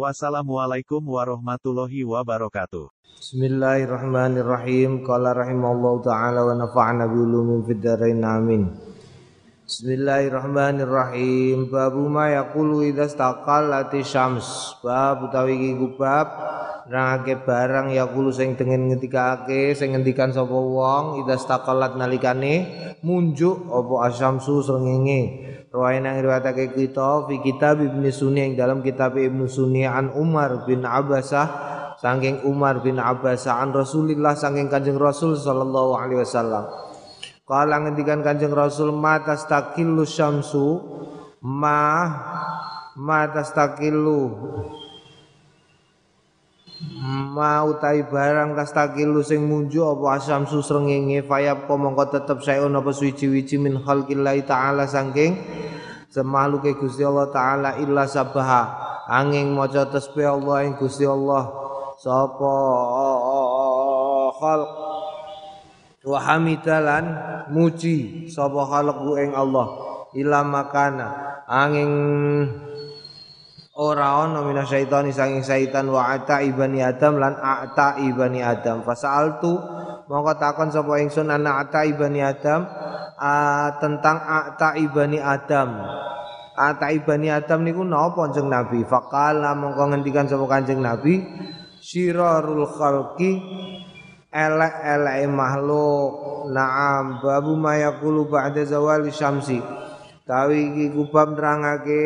Wassalamualaikum warahmatullahi wabarakatuh. Bismillahirrahmanirrahim. Qala rahimallahu taala wa nafa'na bi ulumin fid dharain amin. Bismillahirrahmanirrahim. Babu ma yaqulu idza istaqallati syams. Bab utawi iki bab nerangake barang yaqulu sing tengen ngendikake sing ngendikan sapa wong idza istaqallat nalikane munjuk apa asyamsu srengenge. Rawain yang riwayatake kita fi kitab Ibnu Sunni yang dalam kitab Ibnu Sunni an Umar bin Abbasah saking Umar bin Abbasah an Rasulillah saking Kanjeng Rasul sallallahu alaihi wasallam. Kala ngendikan Kanjeng Rasul ma tastaqillu syamsu ma ma tastaqillu ma utai barang tastakilu sing munju apa asam susrengenge fayab mongko tetep sayun apa suci-wici min khalqillahi taala saking semaluke Gusti Allah taala illa sabaha. Angin maca tasbih Allah ing Gusti Allah. Sapa khalq. Wa hamidalan muji sapa khalqu ing Allah. Ila makana. Angin ora ana minasyaitani sanging syaitan wa ata ibani adam lan ata ibani adam. Fasaltu mongko takon sapa ingsun ana ata ibani adam? A, tentang ata ibani adam. Ata ibani adam niku napa kanjeng nabi? Faqala mongko ngendikan sapa kanjeng nabi? Sirarul khalqi elek-eleke makhluk. Na'am babu mayaqulu ba'da zawali syamsi. Tawi iki kubab nerangake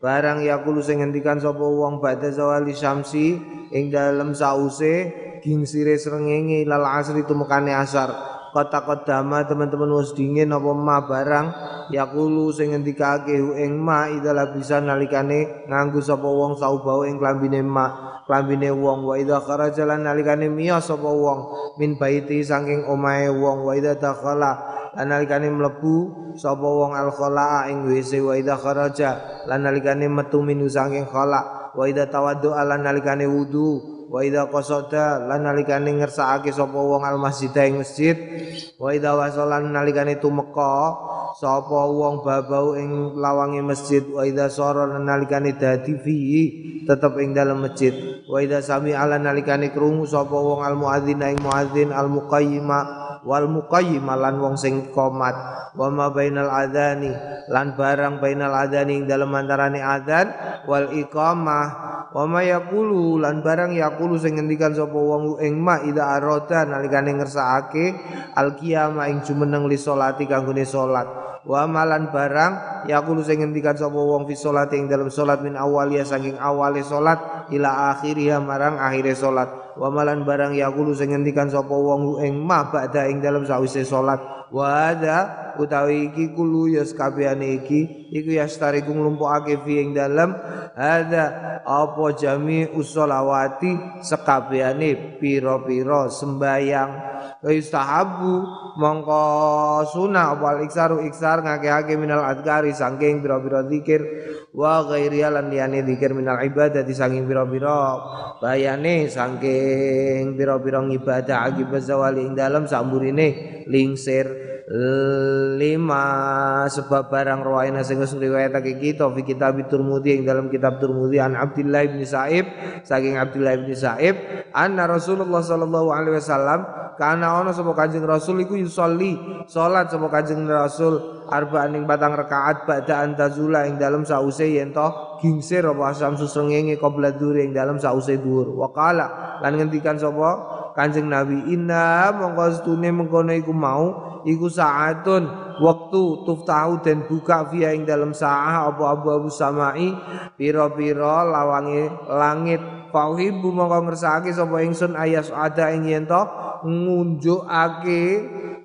barang yakulu sing ngendikan sapa wong badhe zawali syamsi ing dalem sause gingsire srengenge lal asri tumekane asar. Kota kodama teman-teman wis dingin apa ma barang yakulu sing ngendikake ing ma idala bisa nalikane nganggo sapa wong saubau ing klambine ma klambine wong. Wa idza kharaja lan nalikane miyos sapa wong min baiti saking omahe wong. Wa idza lan nalikane mlebu sapa wong al ing WC wa idza kharaja lan nalikane metu minu saking khala wa idza tawaddu lan nalikane wudu wa idza qasada lan nalikane ngersakake sapa wong al ing masjid wa idza wasalan nalikane tumeka sapa wong babau ing lawange masjid wa idza sara nalikane dadi fi tetep ing dalam masjid wa idza sami ala nalikane krungu sapa wong al ing muadzin al wal muqayyim lan wong sing komat. Wa ma bainal adzani lan barang bainal adzani ing dalem antarane adzan wal iqamah. Wa ma yaqulu lan barang yaqulu sing ngendikan sapa wong ing ma ida arada nalikane ngersakake al qiyamah ing jumeneng li salati kanggone salat wa malan barang yaqulu sing ngendikan sapa wong fi salati ing dalem salat min awaliya saking awale salat ila akhiriha marang akhire salat. Wa malan barang yaqulu sing ngendikan sapa wong ing ma ba'da ing dalem sawise salat wa ada utawi iki kulo ya sakabehane iki iku ya stariku nglumpukake fi ing dalem. Ada apa jami usolawati sakabehane pira-pira sembayang. Istahabu mongko sunah wal iksaru iksar ngake-ake minal adkari saking pira-pira zikir wa ghairi lan liyane zikir minal ibadah saking pira-pira bayane saking pira-pira ibadah akibat zawali ing dalem samburine lingsir lima sebab barang rawaina sing wis riwayatake kita fi kitab Turmudi ing dalam kitab Turmudi an Abdullah bin Sa'ib saking Abdullah bin Sa'ib anna Rasulullah sallallahu alaihi wasallam kana ana sapa Kanjeng Rasul iku yusolli salat sapa Kanjeng Rasul arba'an ing batang rakaat ba'da antazula ing dalam sause yen to gingsir apa asam susrengenge qabla dhuhr ing dalam sause dhuhr wa qala lan ngendikan sapa Kanjeng Nabi inna mongko stune mengkono iku mau iku saatun waktu tuftahu dan buka via ing dalam saah apa abu-abu samai pira-pira lawange langit. Fauhibu mongko ngersakake sapa ingsun ayas ada ing yen to ngunjukake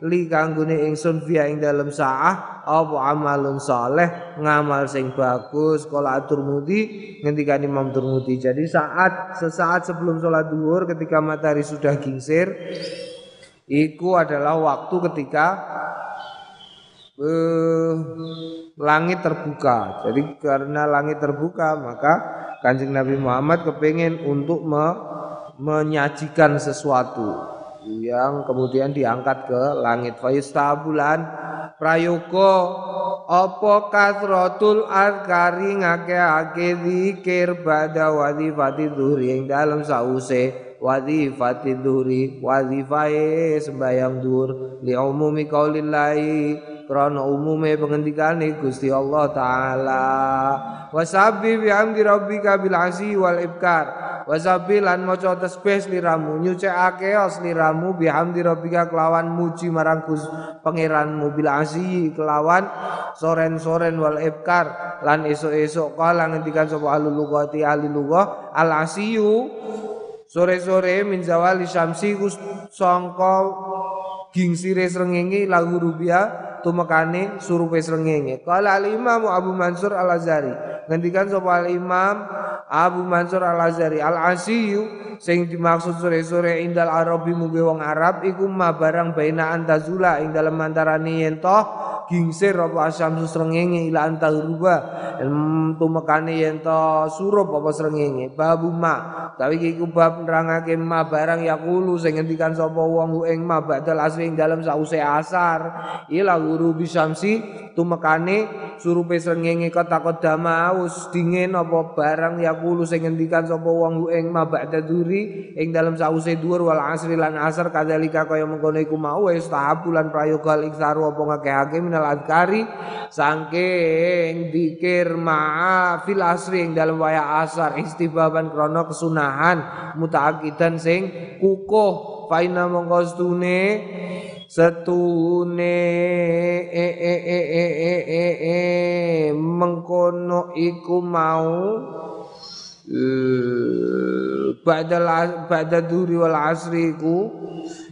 li kanggone ingsun via ing dalam saah apa amalun saleh ngamal sing bagus. Kala Turmudi ngendikan Imam Turmudi. Jadi saat sesaat sebelum sholat duhur ketika matahari sudah gingsir Iku adalah waktu ketika eh, langit terbuka. Jadi karena langit terbuka maka Kanjeng Nabi Muhammad kepingin untuk me, menyajikan sesuatu yang kemudian diangkat ke langit faistabulan prayoga apa kasratul azkari ngake-ake zikir pada wadifati dhuhri yang dalam sause wadifati dhuhri wadifae sembayang dhuhur li umumi qaulillahi krana umume pengendikane Gusti Allah taala. Wasabbi bihamdi rabbika bil asi wal ibkar. Wasabbi lan maca tasbih sliramu nyucikake sliramu bihamdi rabbika kelawan muji marang Gus pangeranmu bil kelawan soren-soren wal ibkar. Lan esuk-esuk kala ngendikan sapa alul lugati ahli lugah al sore-sore min zawali syamsi sangka gingsire srengenge lahu rubiah tumekane surupe srengenge. Qala al Imam Abu Mansur Al Azhari. Ngendikan sapa al Imam Abu Mansur Al Azhari al asiyu sing dimaksud sore-sore indal arabi muge wong Arab iku ma barang baina antazula ing dalem antarane yen toh gingsir apa asyamsu srengenge ila antahruba tumekane yen to surup apa srengenge babu ma tapi iku bab nerangake ma barang yakulu sing ngendikan sapa wong ing ma badal asri ing dalem sause asar ila guru bisamsi tumekane surupe srengenge kota dama aus dingin apa barang yakulu sing ngendikan sapa wong ing ma ba'da duri ing dalem sause dhuwur wal asri lan asar kadzalika kaya mengkono iku mau wis tahabulan prayoga iksaru apa ngakeh-akeh minal adkari saking dikir ma'a fil asri ing dalem waya asar istibaban krana kesunahan mutaakidan sing kukuh faina mongko stune setune e e e e e e e mengkono iku mau ba'da ba'da duri wal asri iku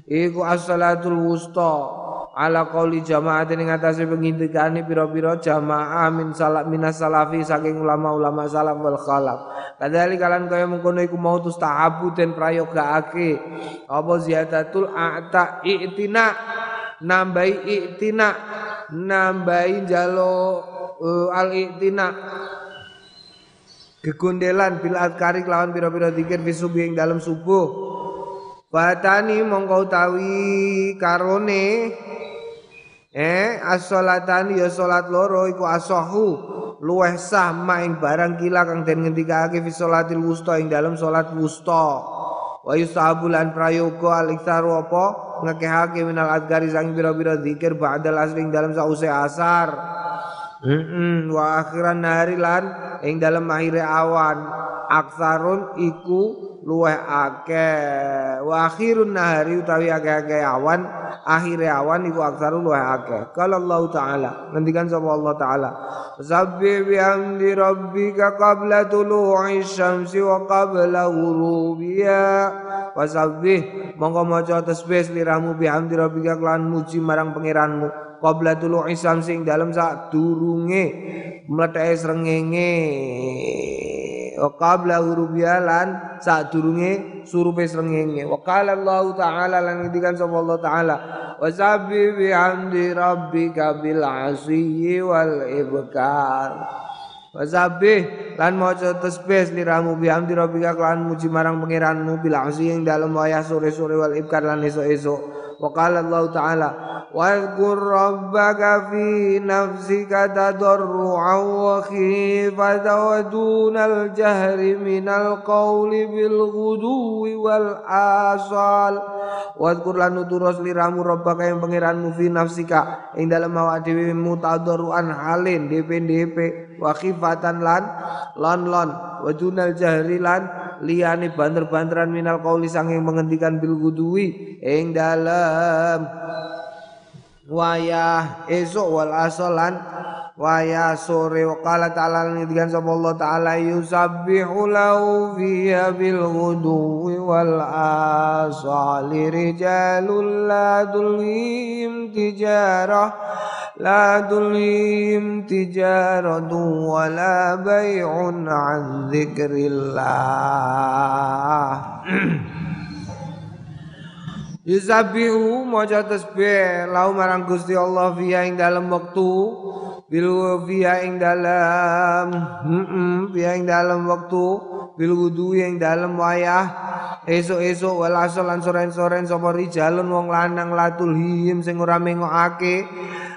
iku as-salatul wusta ala qauli jamaatin ing atase pengindikane pira-pira jamaah min salaf minas salafi saking ulama-ulama salaf wal khalaf. Kadali kalan kaya mengkono iku mau tustahabu den prayogaake. Apa ziyadatul a'ta i'tina? Nambahi i'tina. Nambahi jalo uh, al i'tina. Kegundelan bil adkari kelawan pira-pira zikir fi dalam subuh Batani mongko utawi karone. Eh as-salatan ya salat loro iku asahu luweh sah ing barang kila kang den ngendikake fi salatil wusta ing dalam salat wusta. Wa yusabulan prayoga al-iktsaru apa? Ngekehake minal adgari sang bira-bira zikir ba'dal asring dalam sause asar Mm wa akhiran nahari lan ing dalam akhir awan. Aksarun iku luweh akeh. Wa akhirun nahari utawi akeh-akeh awan akhire awan iku aksaru luweh akeh. Kalau Allah taala ngendikan sapa Allah taala sabbi bihamdi rabbika qabla tulu'i syamsi wa qabla ghurubiha. Wa sabbi monggo maca tasbih liramu bihamdi rabbika kelan muji marang pangeranmu qabla tulu'i syamsi ing dalem sak durunge mletheke srengenge. Wa qabla hurubialan sadurunge surupe srengenge. Wa qala Allah taala lan ngendikan sapa Allah taala wa sabbi bihamdi rabbika bil asyi wal ibkar. Wa sabbi lan maca tasbih liramu bihamdi rabbika lan muji marang pangeranmu bil asyi ing dalem wayah sore-sore wal ibkar lan esuk-esuk wa qala Allah taala واذكر ربك في نفسك تضرعا وخيفة ودون الجهر من القول بالغدو والآصال Wadkur lan nuturus liramu rabbaka yang pangeranmu fi nafsika ing dalam awak dhewe mutadarruan halin DP-DP wa khifatan lan lon lon wa dunal jahri lan liyane banter-banteran minal qauli sanging menghentikan bil gudui ing dalam Wayah esok wal asolan wayah sore waqala ta'ala ngendikan sapa Allah taala yusabbihu lahu fiha bil ghuduwi wal asali rijalul la tulhim tijarah la tulhim tijaratu wala bay'un an dzikrillah Yusabihu maca tasbih lau marang Gusti Allah fiha ing dalam waktu bil fiha ing dalam heeh ing dalam waktu bil wudu ing dalam wayah esuk-esuk wal asal lan soren-soren sapa rijalun wong lanang latul him sing ora mengokake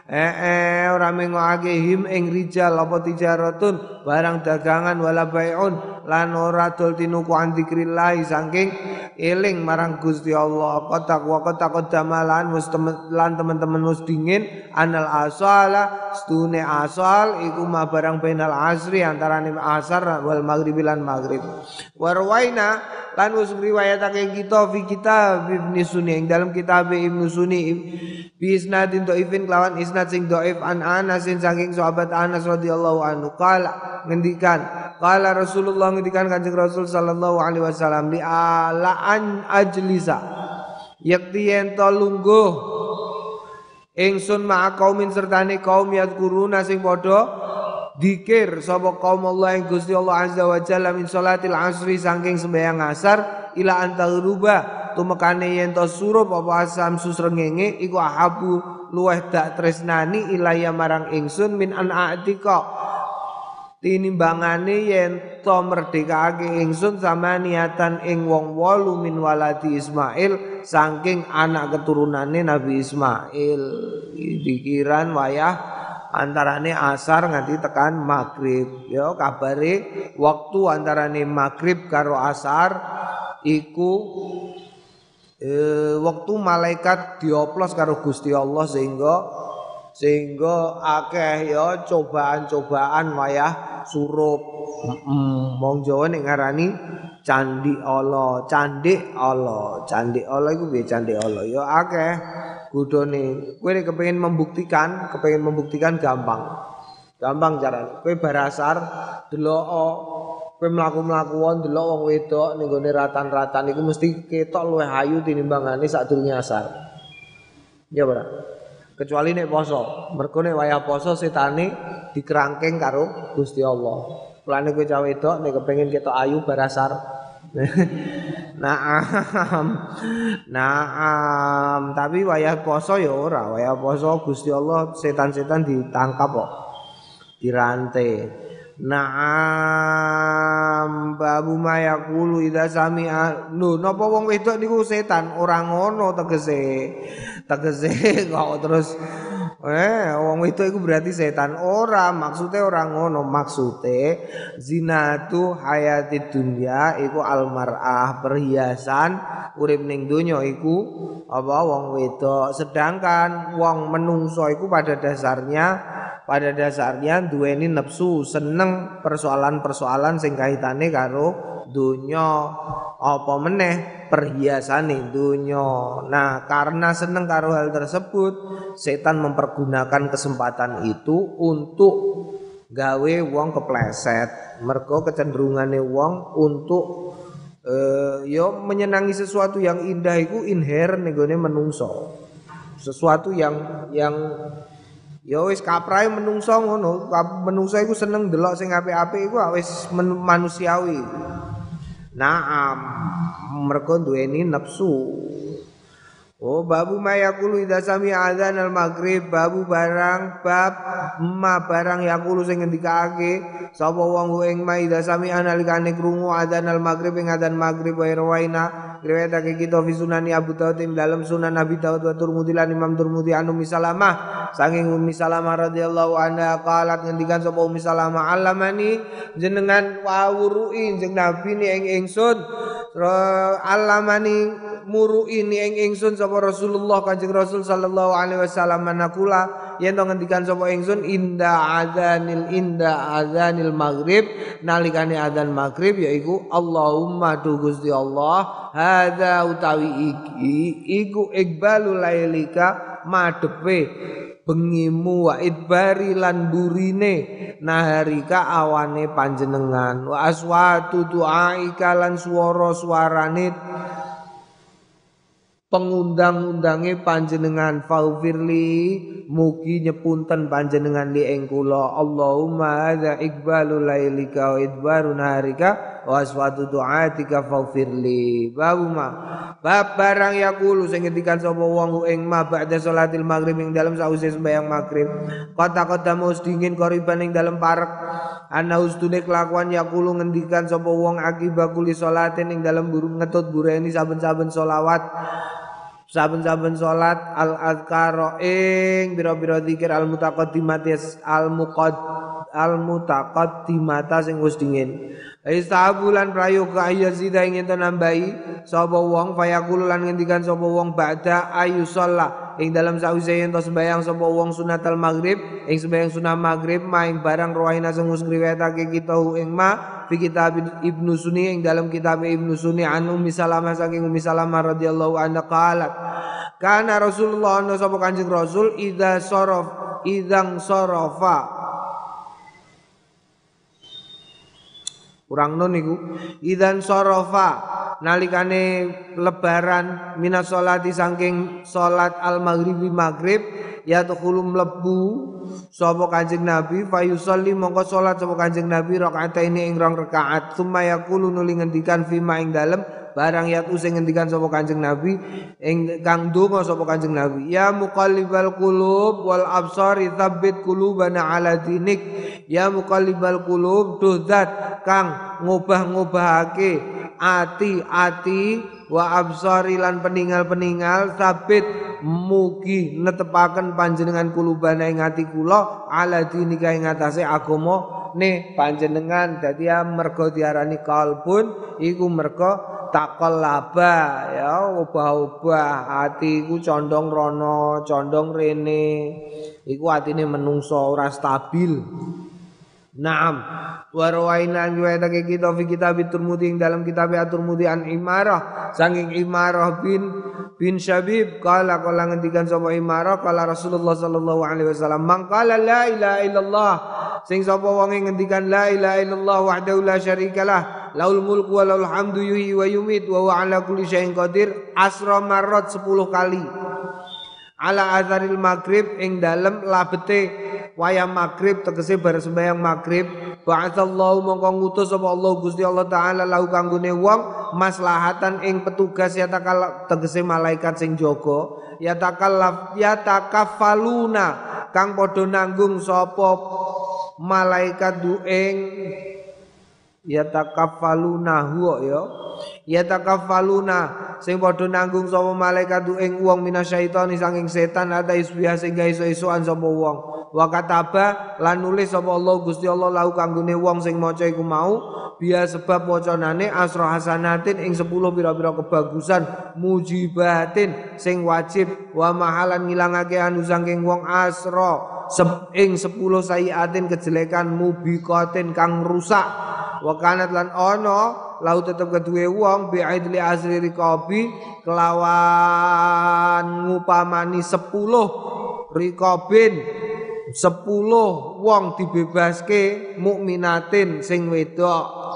eh eh ora mengokake him ing rijal apa tijaratun barang dagangan wala baiun lan ora dol tinuku andikrillah saking eling marang Gusti Allah. Kotak wa kotak damalan lan teman-teman mus dingin anal asala stune asal iku ma barang bainal asri antarané asar wal maghrib lan maghrib. Warwaina lan wis riwayatake kita fi kitab Ibnu Sunni ing dalam kitab Ibnu Sunni bi isnadin dhaifin kelawan isnad sing dhaif an Anas saking sahabat Anas radhiyallahu anhu. Qala ngendikan qala Rasulullah ngendikan Kanjeng Rasul sallallahu alaihi wasallam li ala an ajlisa yakti yen to lungguh. Ingsun ma'a kaumin sertane kaum yadkuruna sing padha dikir sapa kaum Allah yang Gusti Allah azza wa jalla min salatil asri saking sembahyang asar ila antagruba tumekane yen to surup apa asam susrengenge iku ahabu luweh dak tresnani ilaya marang ingsun min an atika tinimbangane yen to merdekake ingsun sama niatan ing wong wolu min waladi Ismail saking anak keturunane Nabi Ismail. Dikiran wayah antarane asar nganti tekan maghrib. Ya kabare waktu antarane maghrib karo asar iku eh, waktu malaikat dioplos karo Gusti Allah sehingga sehingga akeh ya cobaan-cobaan wayah surup. Mong Jawa nek ngarani candi Allah candi Allah candi Allah iku piye? Candi Allah ya akeh kudune kowe nek kepengin membuktikan kepengin membuktikan gampang. Gampang carane. Kowe barasar delok kowe mlaku-mlaku wong delok wong wedok ning gone ratan-ratan iku mesti ketok luwih ayu tinimbangane sadurunge asar. Ya ora kecuali nek poso mergo nek wayah poso setane dikerangkeng karo Gusti Allah mulane kowe cah wedok nek kepengin ketok ayu barasar Naam. Naam, tapi wayah poso ya ora, wayah poso Gusti Allah setan-setan ditangkap kok. Dirantai. Naam babu mayakulu ida sami'a lho napa wong wedok niku setan? Ora ngono tegese. Tegese kok terus eh wong wedok iku berarti setan. Ora maksudnya ora ngono. Maksude zinatu hayati dunya iku almarah perhiasan urip ning donya iku apa wong wedok. Sedangkan wong menungso iku pada dasarnya pada dasarnya duweni nafsu seneng persoalan-persoalan sing kaitane karo dunya apa meneh perhiasane dunya nah karena seneng karo hal tersebut setan mempergunakan kesempatan itu untuk gawe wong kepleset. Mergo kecenderungane wong untuk uh, yo menyenangi sesuatu yang indah itu inherent ning menungso. Sesuatu yang yang Ya wis kaprahe menungso ngono, menungso iku seneng delok sing apik-apik iku wis manusiawi. Naam, mergo duweni nafsu. Oh babu mayakulu idza sami adzan al maghrib babu barang bab ma barang yakulu sing ngendikake sapa wong ing ma idza sami analikane krungu adzan al maghrib ing adzan maghrib wa rawaina riwayatake kita fi sunani Abu Dawud ing dalam sunan Nabi Dawud wa Turmudi lan Imam Turmudi anu misalamah saking Ummi Salamah radhiyallahu anha qalat ngendikan sapa Ummi Salamah alamani jenengan wawurui jeneng Nabi ni ing ingsun. Alamani murui ni ing ingsun sapa Rasulullah Kanjeng Rasul sallallahu alaihi wasallam. Manakula yen ngendikan sapa ingsun inda adzanil inda adzanil maghrib. Nalikane adzan maghrib yaiku Allahumma tu Gusti Allah hadza utawi iki iku ikbalul lailika madepe bengimu wa idbari lan burine naharika awane panjenengan. Wa aswatu du'aika lan swara-swarane pengundang-undange panjenengan. Faufirli mugi nyepunten panjenengan li ing kula. Allahumma hadza iqbalul lailika wa idbarun harika wa aswatu du'atika faghfirli. Babu ma bab barang yaqulu sing ngendikan sapa wong ing ma ba'da salatil maghrib ing dalem sause sembahyang maghrib. Kota mus dingin koriban ing dalem parek. Ana ustune kelakuan yaqulu ngendikan sapa wong akibat kuli salatin ing dalem burung ngetut bureni saben-saben selawat. Saben-saben salat al azkar ing biro-biro zikir al mutaqaddimat al muqad al mutaqaddimata sing wis dingin. Istabulan prayoga ayazida ing ento nambahi sapa wong fayaqulu lan ngendikan sapa wong ba'da ayu sholat. Ing dalam sause yen to sembayang sapa wong sunatal maghrib ing sembayang sunah maghrib maing barang rawaina sing ngriwetake kita ing ma fi kitab Ibnu Sunni ing dalam kitab Ibnu Sunni an Ummi Salamah saking Ummi Salamah radhiyallahu anha qalat kana Rasulullah sapa Kanjeng Rasul? Idza sorof idzang sorofa kurang non niku. Idan sorofa nalikane lebaran minas salati saking salat al maghribi maghrib ya tukhulu mlebu sapa kanjeng nabi fayusalli mongko salat sapa kanjeng nabi rakaat ini ing rong rakaat summa yaqulu nuli ngendikan fima ing dalem barang yatu sing ngendikan sapa Kanjeng Nabi ing kang donga sapa Kanjeng Nabi ya muqallibal qulub wal absar tsabbit qulubana ala dinik. Ya muqallibal qulub duh zat kang ngubah-ngubahake ati-ati wa absari lan peninggal-peninggal sabit mugi netepaken panjenengan kulubana ing ati kula ala dinika ing atase agama ne panjenengan. Dadi ya mergo diarani kalbun iku mergo takol laba ya obah-obah hati iku condong rono condong rene. Iku atine menungso ora stabil Naam. Wa rawaina riwayatake kita fi kitab Turmudi dalam kitab At-Turmudi an Imarah. Saking Imarah bin bin Syabib kala kala ngendikan sapa Imarah kala Rasulullah sallallahu alaihi wasallam mangkala la ilaha illallah sing sapa wong ngendikan la ilaha illallah wahdahu la syarikalah laul mulku wa laul hamdu yuhyi wa yumit wa huwa ala kulli syai'in qadir asra marrat 10 kali ala azaril maghrib ing dalem labete wayang maghrib tegese bar sembahyang maghrib. Ba'atsallahu mongko ngutus sapa Allah Gusti Allah taala lahu kanggone wong maslahatan ing petugas ya takal tegese malaikat sing jaga. Ya takallaf ya takafaluna kang padha nanggung sapa malaikat dueng yatakaffaluna huwa ya. Yatakaffaluna sing padha nanggung sapa malaikat ing wong minasyaitani saking setan ada isbiha sing gawe iso-isoan sapa wong. Wa kataba lan nulis sapa Allah Gusti Allah lahu kanggone wong sing maca iku mau biya sebab wacanane asra hasanatin ing 10 pira-pira kebagusan mujibatin sing wajib wa mahalan ngilangake anu saking wong asra ing 10 sayiatin kejelekan mubikatin kang rusak wa kanat lan ono lau tetep kedue wong bi aidli asri rikabi kelawan ngupamani 10 rikabin 10 wong dibebaske mukminatin sing wedok.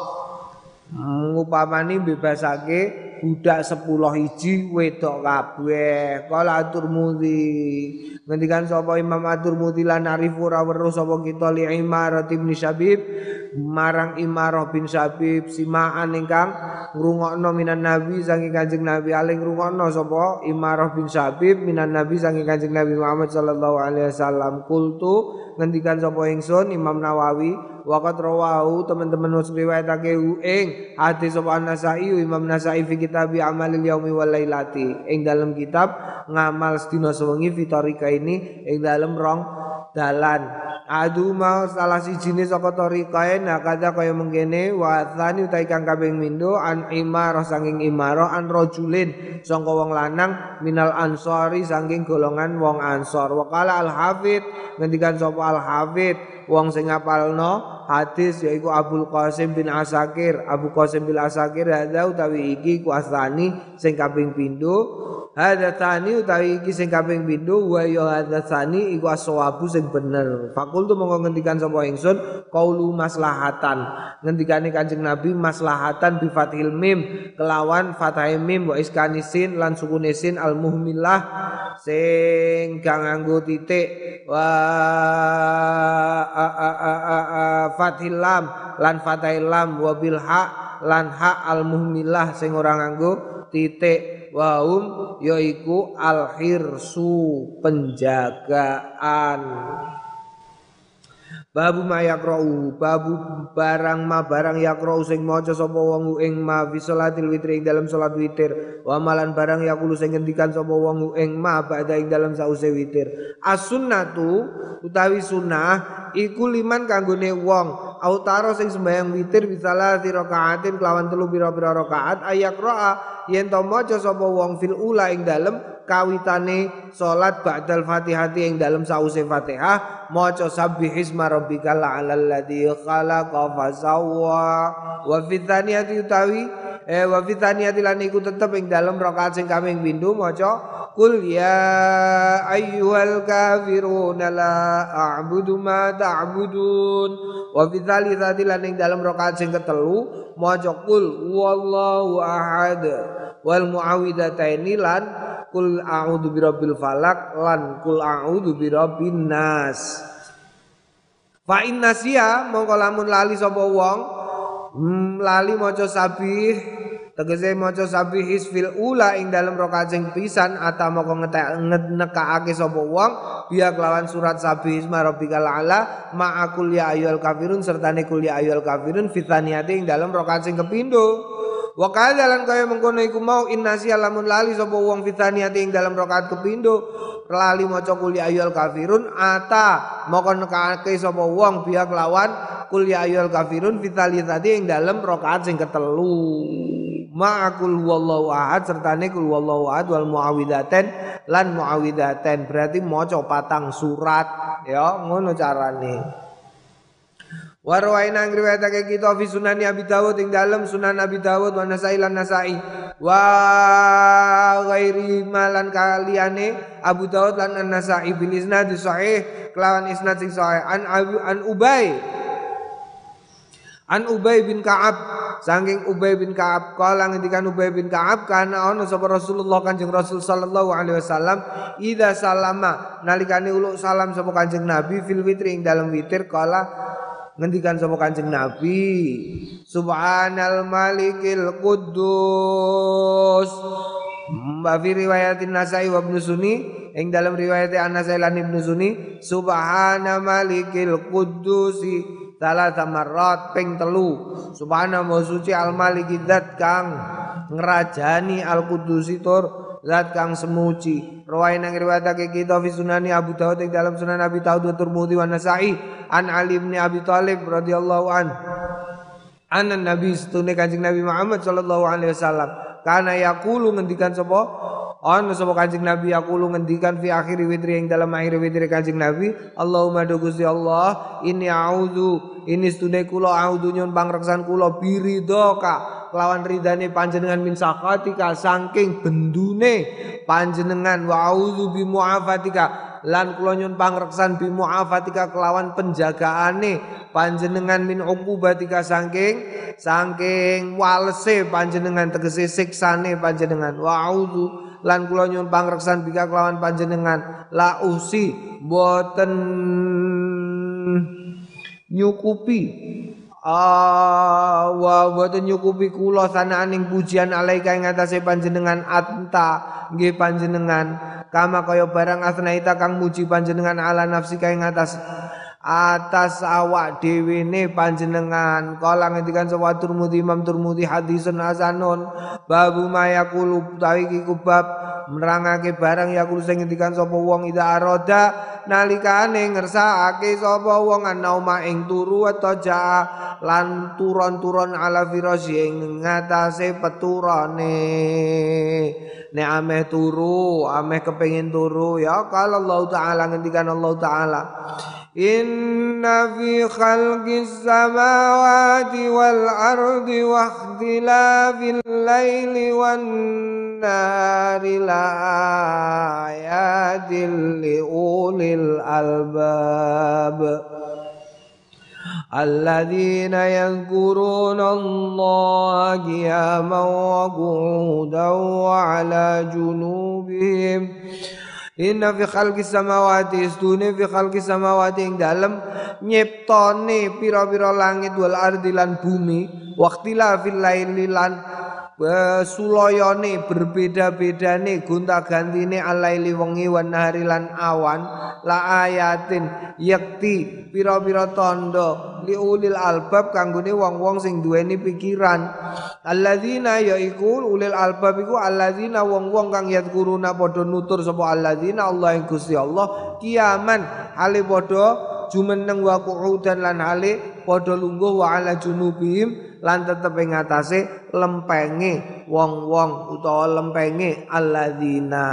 Ngupamani bebasake budak sepuluh hiji wedok kabeh. Kala atur mudi ngendikan sapa Imam atur mudi lan arifu ora weruh sapa kita li Imarah bin Syabib. Marang Imarah bin Syabib simaan ingkang ngrungokno minan Nabi saking Kanjeng Nabi. Aling ngrungokno sapa Imarah bin Syabib minan Nabi saking Kanjeng Nabi Muhammad sallallahu alaihi wasallam. Kultu ngendikan sapa ingsun Imam Nawawi waqat rawahu teman-teman wis riwayatake ing hadis sapa An-Nasa'i Imam Nasa'i fi kitab Amalil Yaumi wal Lailati. Ing dalam kitab ngamal sedina sewengi fitarika ini ing dalam rong dalan. Adu mau salah si jenis saka tarikae nah kata kaya mengkene wa tsani utai kang kaping mindo an imarah sanging imarah an rajulin sangka wong lanang minal ansori sanging golongan wong ansor wakala al hafid ngendikan sapa al hafid wong sing ngapalno hadis yaiku Abdul Qasim bin Asakir. Abu Qasim bin Asakir hadza utawi iki ku asani sing kaping pindho? Hadza tani utawi iki sing kaping pindho? Wa ya hadza tani iku aswabu sing bener. Fakultu monggo ngendikan sapa ingsun? Qaulu maslahatan. Ngendikane Kanjeng Nabi maslahatan bi fathil mim kelawan fathai mim wa iskanisin lan sukunesin al muhmilah sing kang nganggo titik. Wa fathil lam lan fathil lam wa bil ha lan ha al muhmilah sing ora nganggo titik waum yaiku al hirsu penjagaan Babu ma yakra'u babu barang ma barang yakra'u sing maca sapa wong ing ma fi salatil witri ing dalam salat witir. Wa malan barang yakulu sing ngendikan sapa wong ing ma ba'da ing dalam sause witir. As-sunnatu utawi sunnah iku liman kanggone wong. Autaro sing sembahyang witir bisalah rakaatin kelawan telu pira-pira rakaat ayakra'a yen to maca sapa wong fil ula ing dalem kawitane salat ba'dal Fatihati ing dalam sause Fatihah maca sabbihisma rabbikal a'lal ladzi khalaqa fasawwa wa fi tsaniyati utawi eh wa fi tsaniyati lan iku tetep ing dalam rakaat sing kaping pindho maca Qul ya ayyuhal kafiruna la a'budu ma ta'budun. Wa fi lan ing dalam rakaat sing ketelu maca qul wallahu ahad. Wal muawwidataini lan kul a'udzu birabbil falak lan kul a'udzu birabbin nas. Fa innasia mongko lamun lali sapa wong hmm, lali maca sabih tegese maca sabih isfil ula ing dalam rakaat sing pisan atau moko nekaake sapa wong biya kelawan surat sabih isma rabbikal ala ma'akul ya ayyuhal kafirun sertane kul ya ayyuhal kafirun fitaniati ing dalam rakaat sing kepindo Wa kadzalan kaya mengkono iku mau innasi lamun lali sapa wong fitaniyati ing dalam rakaat kepindo lali maca kul ya ayyuhal kafirun ata moko nekake sapa wong biya kelawan kul ya ayyuhal kafirun tadi ing dalam rakaat sing ketelu. Ma'akul wallahu ahad sertane kul wallahu ahad wal muawidaten lan muawidaten. Berarti maca patang surat ya ngono carane Warwaina ngriwayatake kita fi sunan Abi Dawud ing dalam sunan Abi Dawud wa Nasai lan Nasai. Wa ghairi malan kaliyane Abu Dawud lan Nasai bil isnad sahih kelawan isnad sing sahih. An Abu an Ubay. An Ubay bin Ka'ab. Saking Ubay bin Ka'ab kala ngendikan Ubay bin Ka'ab kana ana sapa Rasulullah Kanjeng Rasul sallallahu alaihi wasallam ida salama nalikane uluk salam sapa Kanjeng Nabi fil witri ing dalam witir kala ngendikan sapa Kanjeng Nabi Subhanal Malikil Quddus. Mbak fi riwayatin Nasai wa Ibnu Sunni ing dalam riwayat An-Nasai lan Ibnu Sunni Subhana Malikil Quddusi salah samarat ping telu. Subhana suci al zat kang ngrajani al qudusi tur zat kang semuci. Rawai nang riwayatake kita fi sunani Abu Dawud ing dalam sunan Abi Dawud wa Tirmidzi wa Nasa'i. An Ali bin Abi Thalib radhiyallahu an Anna Nabi setune Kanjeng Nabi Muhammad sallallahu alaihi wasallam. Kana yaqulu ngendikan sapa? Ana sapa Kanjeng Nabi yaqulu ngendikan fi akhir witri ing dalam akhir witri Kanjeng Nabi Allahumma do Gusti Allah ini a'udzu ini setune kula a'udzu nyun pangreksan kula biridhoka lawan ridane panjenengan min sakatika saking bendune panjenengan. Wa auzu bi muafatika. Lan kula nyun pangreksan bi muafatika kelawan penjagaane panjenengan min uqubatika saking saking walese panjenengan tegese siksane panjenengan. Wa auzu lan kula nyun pangreksan bika kelawan panjenengan. La usi boten nyukupi wa boten nyukupi kula sanaaning pujian alaika ing atase panjenengan anta nggih panjenengan. Kama kaya barang asnaita kang muji panjenengan ala nafsi ing atas atas awak dhewe ne panjenengan. Kala ngendikan sapa Turmudi Imam Turmudi hadisun hasanun. Babu mayaqulu tawi iki kubab nerangake barang yakul sing ngendikan sapa wong ida aroda nalikane ngersakake sapa wong anauma ing turu ataja lan turon-turon ala firasy ing ngatasé peturane. Nek ameh turu ameh kepengin turu ya kalau Allah taala ngendikan Allah taala Inna fi khalqis samawati wal ardi wa ikhtilafil laili wan nari la ayatin li ulil albab الذين يذكرون الله قياما وقعودا وعلى جنوبهم Inna fi khalqis samawati istune fi khalqis samawati ing dalem nyiptane pira-pira langit wal ardi lan bumi waqtila fil laili lan suloyone berbeda-bedane gonta-gantine alaili wengi wan nahari lan awan la ayatin yakti pira-pira tanda liulil albab kanggone wong-wong sing duweni pikiran. Alladzina yaiku ulil albab iku alladzina wong-wong kang yadkuruna padha nutur sapa alladzina Allah ing Gusti Allah kiaman hale padha jumeneng wa qu'udan lan hale padha lungguh wa ala junubihim lan tetep ing atase lempenge wong-wong utawa lempenge alladzina.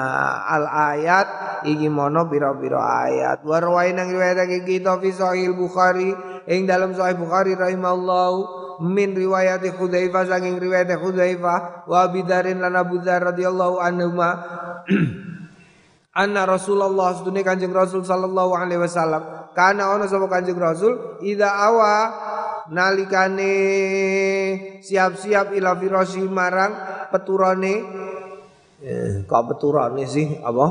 Al ayat iki mono pira-pira ayat. Warwai nang riwayatake kita fi sahih Bukhari ing dalam sahih Bukhari rahimallahu min riwayat Hudzaifah saking riwayat Hudzaifah wa bidarin lan Abu Dzar radhiyallahu anhu anna Rasulullah sedune Kanjeng Rasul sallallahu alaihi wasallam kana ana sapa Kanjeng Rasul ida awa nalikane siap-siap ila firasi marang peturane. Eh, kok peturane sih? Apa?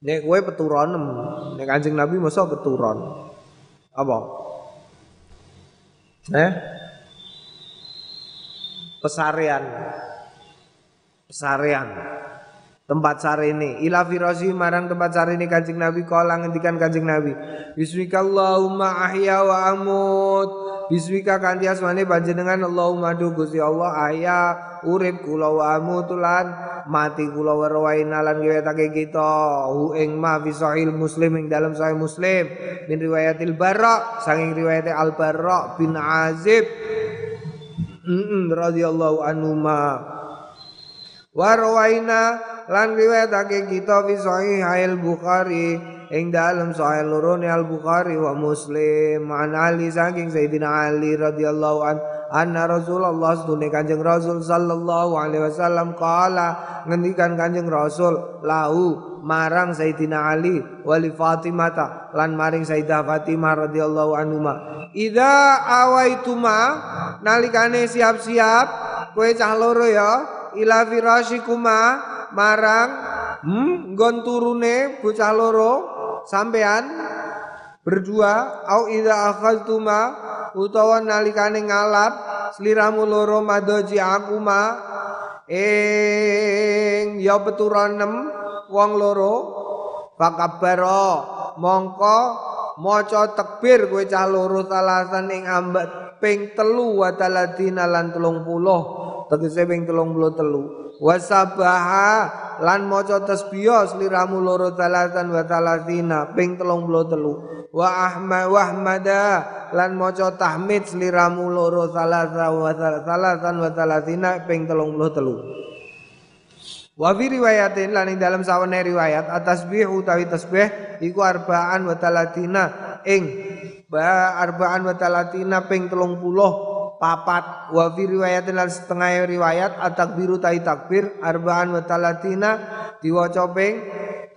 Nek kowe peturon nek Kanjeng Nabi masa peturon. Apa? Eh? Pesarian pesarian tempat ini ila firasi marang tempat ini Kanjeng Nabi. Kala ngendikan Kanjeng Nabi bismikallahumma ahya wa amut. Bismika kanthi asmane panjenengan Allahumma du Gusti Allah ahya urip kula wa amut lan mati kula wa rawaina lan ngewetake kita. Hu ing ma fi muslim ing dalam sahih muslim. Min riwayatil bara saking riwayat al bara bin azib. Radhiyallahu anhu ma Warwaina lan riwayatake kita fi sahih Bukhari ing dalem sahih loro Al Bukhari wa Muslim. An Ali saking Sayyidina Ali radhiyallahu an anna Rasulullah sedune Kanjeng Rasul sallallahu alaihi wasallam qala ngendikan Kanjeng Rasul lahu marang Sayyidina Ali wali Fatimah lan maring Sayyidah Fatimah radhiyallahu anhuma. Idza awaituma nalikane siap-siap kowe cah loro ya ila firasikuma marang hmm, nggon turune bocah loro sampean berdua au idza akhadtuma utawa nalikane ngalap sliramu loro madoji akuma ing ya peturanem wong loro fakabaro mongko maca takbir kowe cah loro talasan ing ambet ping telu wa taladina lan 30 tegese ping 33 wasabaha lan maca tasbih sliramu loro talatan wa talatina ping 33 wa ahmad wa ahmada lan maca tahmid sliramu loro salasa wa salatan wa talatina ping 33 Wa fi riwayatin lan ing dalam sawane riwayat atasbih utawi tasbih iku arbaan wa talatina ing ba arbaan wa talatina ping 30 papat wa fi riwayatin lan setengah riwayat at-takbiru tai takbir arba'an wa talatina diwaca ping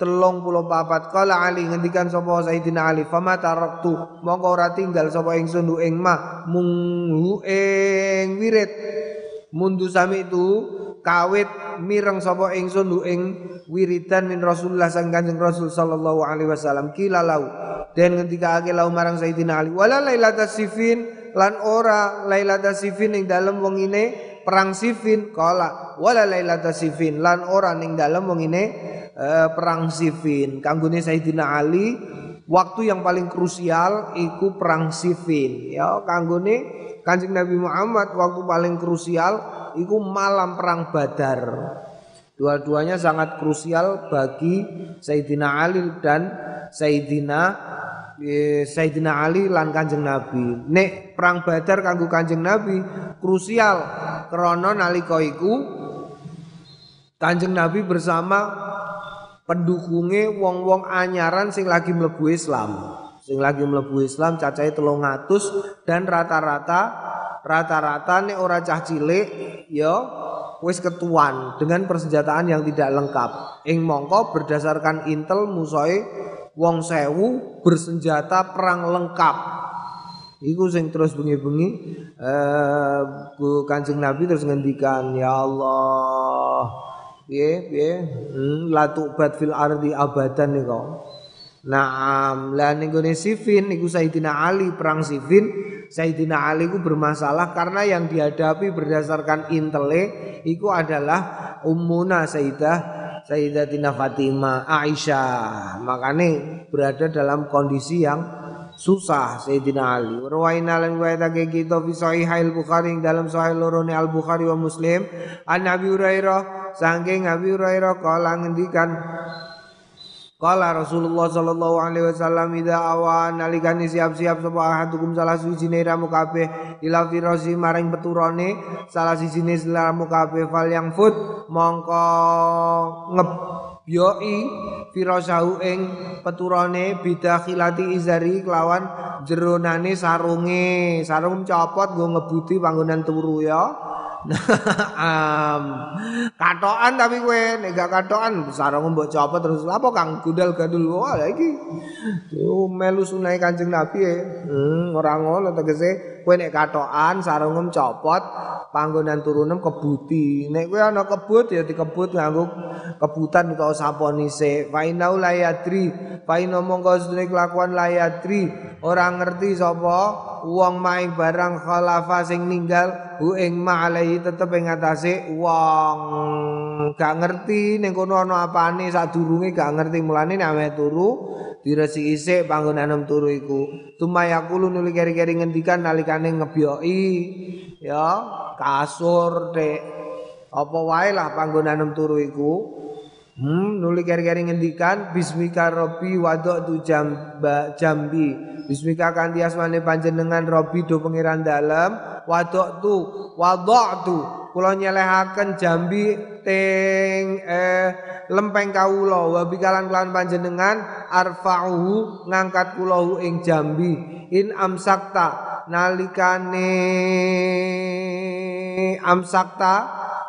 papat. Kala Ali ngendikan sapa Sayyidina Ali fama taraktu? Mongko ora tinggal sapa ingsun ing mah mung ing wirid. Mundu sami itu kawit mireng sapa ingsun ing wiridan min Rasulullah sang Kanjeng Rasul sallallahu alaihi wasallam. Kila lau den ngendikake lau marang Sayyidina Ali wala lailatas sifin lan ora Lailata Sifin ing dalem ini perang Sifin. Kala wala Lailata Sifin lan ora ning dalem ini uh, perang Sifin. Kanggone Sayyidina Ali waktu yang paling krusial iku perang Sifin. Ya kanggone Kanjeng Nabi Muhammad waktu paling krusial iku malam perang Badar dua-duanya sangat krusial bagi Sayyidina Ali dan Sayyidina Sayyidina Ali lan Kanjeng Nabi. Nek perang Badar kanggo Kanjeng Nabi krusial krana nalika iku Kanjeng Nabi bersama pendukungnya wong-wong anyaran sing lagi mlebu Islam. Sing lagi mlebu Islam cacahe 300 dan rata-rata rata-rata nek ora cah cilik ya wis ketuan dengan persenjataan yang tidak lengkap. Ing mongko berdasarkan intel musoe wong sewu bersenjata perang lengkap. Iku sing terus bengi-bengi eh Nabi terus ngendikan, "Ya Allah, piye piye hmm, la tu'bad fil ardi abadan niku Naam, ning gone Sifin niku Sayyidina Ali perang Sifin, Sayyidina Ali ku bermasalah karena yang dihadapi berdasarkan intele iku adalah ummuna Sayyidah Sayyidatina Fatimah Aisyah. Makanya berada dalam kondisi yang susah Sayyidina Ali. Rawaina lan riwayatake kita fi sahih al Bukhari dalam sahih lorone Al Bukhari wa Muslim an Nabi Hurairah saking Nabi Hurairah kala ngendikan Kala Rasulullah sallallahu alaihi wasallam ida awan nalikani siap-siap sapa ahadukum salah siji ramu kabeh ila firasi maring peturane salah siji ramu kabeh fal yang fut mongko ngebyoi firasahu ing peturane bidakhilati izari kelawan jeronane sarunge. Sarung copot nggo ngebuti panggonan turu ya um, katokan tapi kowe nek gak katokan sarung mbok copot terus apa Kang? Gundal gandul wah iki. Oh, melu sunai Kanjeng Nabi e. Hmm, ora ngono tegese kowe nek katokan sarung copot panggonan turunem kebuti. Nek kowe ana kebut ya dikebut nganggo kebutan utawa saponise fa inau la yadri fa mongko kelakuan layadri. Orang ngerti sapa wong maing barang khalafa sing ninggal hu ing ma'alaihi tetep ing atase wong gak ngerti ning kono ana apane sadurunge gak ngerti. Mulane nek turu diresi isik panggonan turu iku. Tumayakulu nuli keri-keri ngendikan nalikane ngebyoki ya kasur dek apa wae lah panggonan turu iku Hmm, nuli keri-keri ngendikan bismika rabbi wadok tu jamba, jambi. Bismika kanthi asmane panjenengan rabbi do pangeran dalem wadok tu wadok tu. Kula nyelehaken jambi teng eh, lempeng kawula. Wa bikalan kelan panjenengan arfa'uhu ngangkat kula ing jambi. In amsakta nalikane amsakta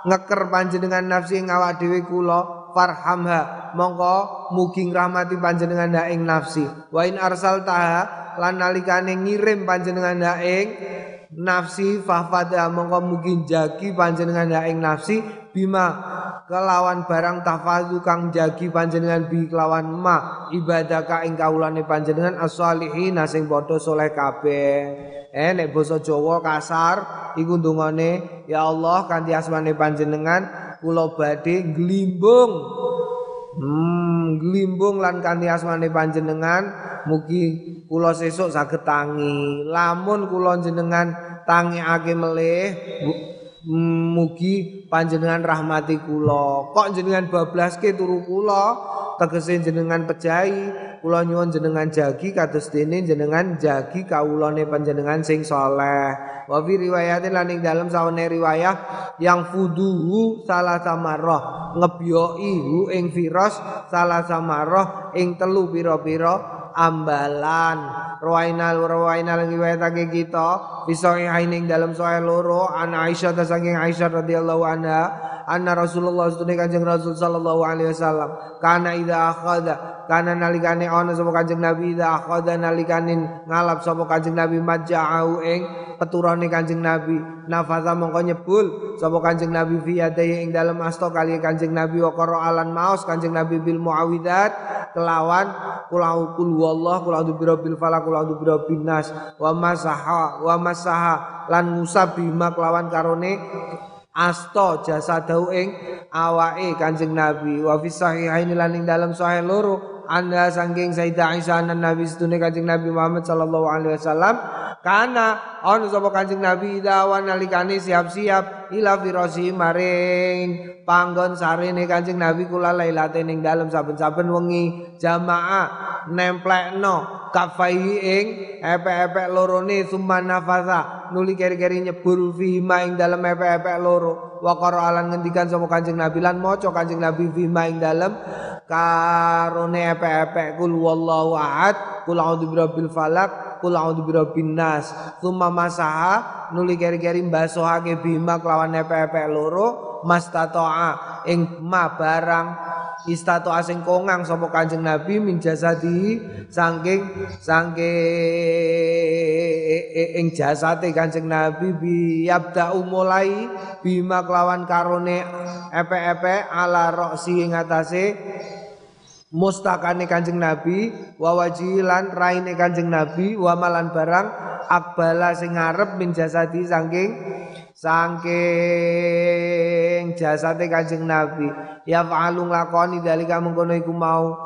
ngeker panjenengan nafsi ing awak dhewe kula farhamha. Mongko mugi rahmati panjenengan dak ing nafsi. Wa in arsaltaha lan nalikane ngirim panjenengan dak ing nafsi fahfada mongko mugi jagi panjenengan dak ing nafsi bima kelawan barang tafadu kang jagi panjenengan bi kelawan ma ibadah ka ing kaulane panjenengan as-solihin sing padha saleh kabeh. Eh nek basa Jawa kasar iku ndongane ya Allah kanthi asmane panjenengan kula badhe glimbung hmm glimbung lan kanthi asmane panjenengan mugi kula sesuk saged tangi. Lamun kula jenengan tangiake melih mugi panjenengan rahmati kula. Kok jenengan bablaske turu kula? Tegese jenengan pejahi kula nyuwun jenengan jagi kados dene jenengan jagi kawulane panjenengan sing saleh. Wa fi riwayatin lan ing dalem sawane riwayah yang fuduhu salah samarah ngebyoi hu ing firas salah samarah ing telu pira-pira ambalan. Rawainal rawainal riwayatake kita bisa ing dalam sahih loro ana Aisyah ta saking Aisyah radhiyallahu anha anna Rasulullah sedune Kanjeng Rasul sallallahu alaihi wasallam kana idza akhadha kana nalikane ana sapa Kanjeng Nabi idza akhadha nalikane ngalap sapa Kanjeng Nabi maja'u ing peturane Kanjeng Nabi. Nafaza mongko nyebul sapa Kanjeng Nabi fi ing dalem asta kali Kanjeng Nabi wa alan maos Kanjeng Nabi bil muawidat kelawan kula kul wallah kula birabbil falaq kula birabbin nas wa masaha wa masaha lan ngusab bima kelawan karone asta jasadahu ing awake Kanjeng Nabi. Wa fi sahihain lan ing dalam sahih loro anda saking Sayyidah Aisyah Nabi sedune Kanjeng Nabi Muhammad sallallahu alaihi wasallam. Kana ana sapa Kanjeng Nabi dawan nalikane siap-siap ila firasi maring. Panggon sarene Kanjeng Nabi kula lailate ning dalem saben-saben wengi. Jamaah nemplekno kafai ing epek-epek lorone summa nafasa. Nuli keri-keri nyebul fi ing dalem epek-epek loro. Wa alan ngendikan sapa Kanjeng Nabi. Lan maca Kanjeng Nabi fi ing dalem karone epek-epek kul wallahu ahad. Kul a'udzu birabbil falak kul a'udzu birabbin nas summa masaha nuli keri-keri mbasuhake bima kelawan epek-epek loro mastata'a ing ma barang istato asing kongang sapa Kanjeng Nabi min jasadi saking saking ing jasate Kanjeng Nabi bi yabda mulai bima kelawan karone epe-epe ala roksi ing atase mustakane Kanjeng Nabi wa wajilan raine Kanjeng Nabi wa malan barang akbala sing ngarep min jasadi saking saking jasate Kanjeng Nabi. Ya fa'alung lakoni dalika mengkono iku mau.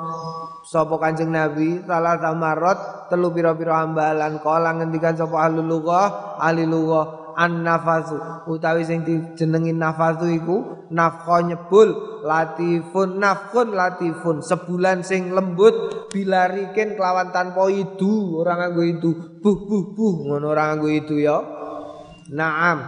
Sapa Kanjeng Nabi? Salah tamarot telu pira-pira ambalan kala ngendikan sapa ahli lughah? Ahli lughah an nafasu utawi sing dijenengi nafasu iku nafkha nyebul latifun nafkun latifun. Sebulan sing lembut bilarikin kelawan tanpa idu. Orang nganggo itu buh buh buh. Ngono orang nganggo itu ya. Naam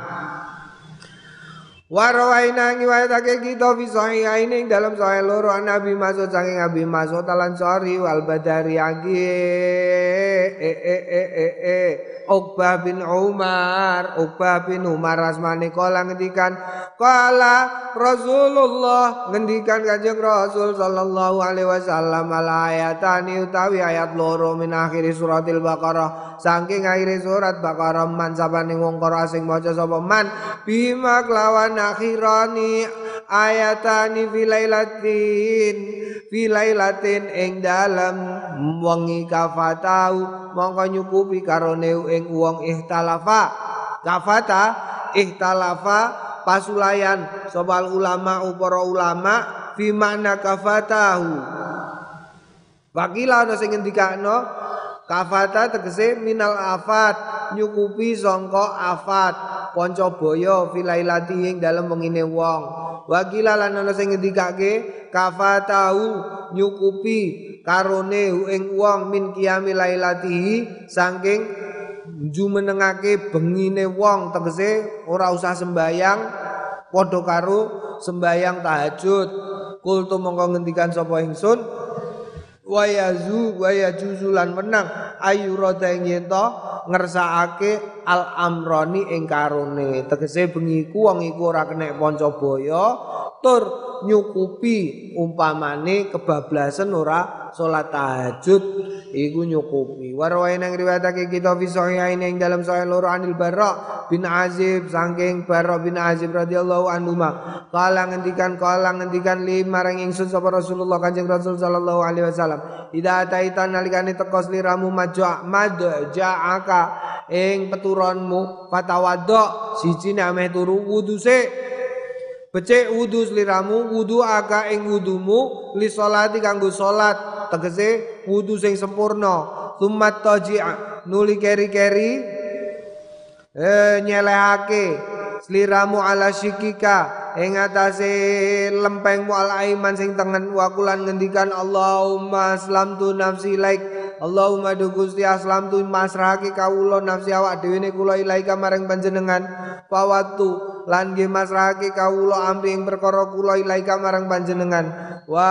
Warawaina ngiwayatake kita fi sahihain dalam sahih loro Nabi Mas'ud saking Nabi Mas'ud Al-Ansari wal Badari agi. E e e e e. Uqbah bin Umar Uqbah bin Umar asmane kala ngendikan kala Rasulullah ngendikan Kanjeng Rasul sallallahu alaihi wasallam al ayatani utawi ayat loro min akhir suratil Baqarah. Saking akhir surat Baqarah man sabane wong asing bima kelawan akhirani ayatani filailatin filailatin ing dalam wengi kafatau mongko nyukupi karone ing wong ihtalafa. Kafata ihtalafa pasulayan sobal ulama upara ulama fi makna kafatahu. Wakila ana sing ngendikano kafata tegese minal afat nyukupi sangka afat boyo filailati ing dalem wengine wong. Wakila lan ana sing ngendikake kafatahu nyukupi karone ing wong min qiyamil lailatihi saking jumenengake bengine wong. Tegese ora usah sembayang padha karo sembayang tahajud. Kultu mongko ngendikan sapa ingsun wayazu wayajuzulan menang. Ayu rada ing yen ngersakake al amroni ing karone. Tegese bengi ku wong iku ora kena tur nyukupi umpamane kebablasan ora salat tahajud iku nyukupi. Warwae nang riwayatake kita fi sahihain ing dalam sahih loro anil barra bin azib saking barra bin azib radhiyallahu anhu ma. Kala ngendikan kala ngendikan lima marang ingsun sapa Rasulullah Kanjeng Rasul sallallahu alaihi wasallam ida taita nalikane teko sliramu maja madja'aka ing peturonmu fatawaddo siji ameh turu wudu sik Becik wudu sliramu wudu aga ing wudumu li salati kanggo salat tegese wudu sing sempurna. Sumat taji'a nuli keri-keri eh nyelehake. Sliramu ala shikika ing atase lempengmu al aiman sing tengen. Wakulan ngendikan Allahumma aslamtu nafsi laik Allahumma du Gusti aslam tu masrahake kawula nafsi awak dhewe ne kula ilaika maring panjenengan. Fawatu lan nggih masrahake kawula amri ing perkara kula ilaika marang panjenengan. Wa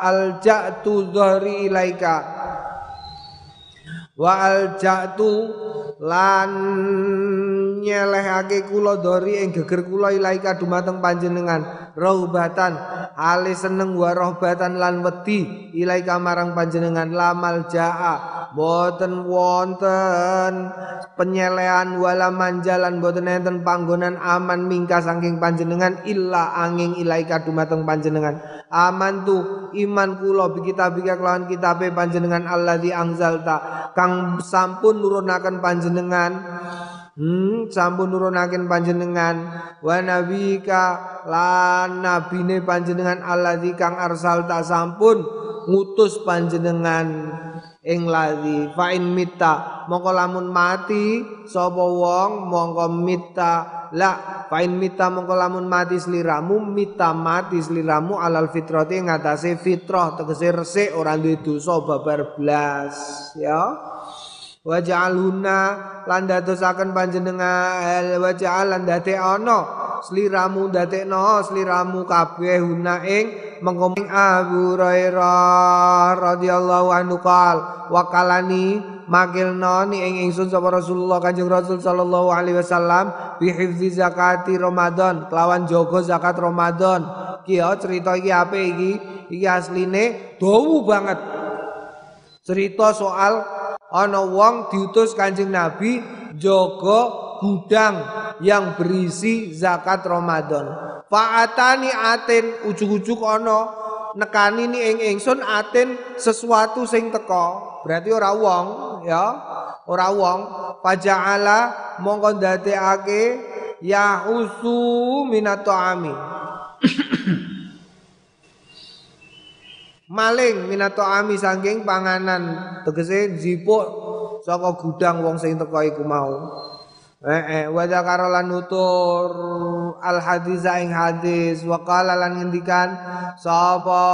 alja'tu dhahri ilaika. Wa alja'tu lan nyelehake kula dori ing geger kula ilaika dumateng panjenengan. Rohbatan ale seneng wa rohbatan lan wedi ilaika marang panjenengan. Lamal jaa boten wonten. Penyelean wala manjalan boten enten panggonan aman mingka saking panjenengan illa angin ilaika dumateng panjenengan. Aman tu iman kula bi kitabika kelawan kitabe panjenengan Allah di angzalta. Kang sampun nurunaken panjenengan Hmm, sampun nurunaken panjenengan. Wa nabika lan nabine panjenengan alladzi kang arsalta sampun ngutus panjenengan ing ladzi. Fa in mita mongko lamun mati sapa wong mongko mita la fa in mita mongko lamun mati sliramu mita mati sliramu alal fitrati ngatasé fitrah tegese resik ora duwe dosa babar blas ya waj'alhunna lan dadosaken panjenengan. Waj'al lan dadekno sliramu dadekno sliramu kabeh huna ing mengkoming Abu Hurairah radhiyallahu anhu qal. Wakalani makilno ni ing ingsun sapa Rasulullah Kanjeng Rasul sallallahu alaihi wasallam bi hifzi zakati Ramadan kelawan jaga zakat Ramadan. Ki cerita iki apa iki? Iki asline dawu banget. Cerita soal ana wong diutus Kanjeng Nabi jaga gudang yang berisi zakat Ramadan. Fa'atani atin ujuk-ujuk ana nekani ni ing ingsun atin sesuatu sing teko. Berarti ora wong ya, ora wong. Faja'ala mongko ndadekake ya usu minato ami. Maling minato ami saking panganan tegese jipuk saka gudang wong sing teko iku mau. Eh eh wa nutur al hadis ing hadis wa qala lan ngendikan sapa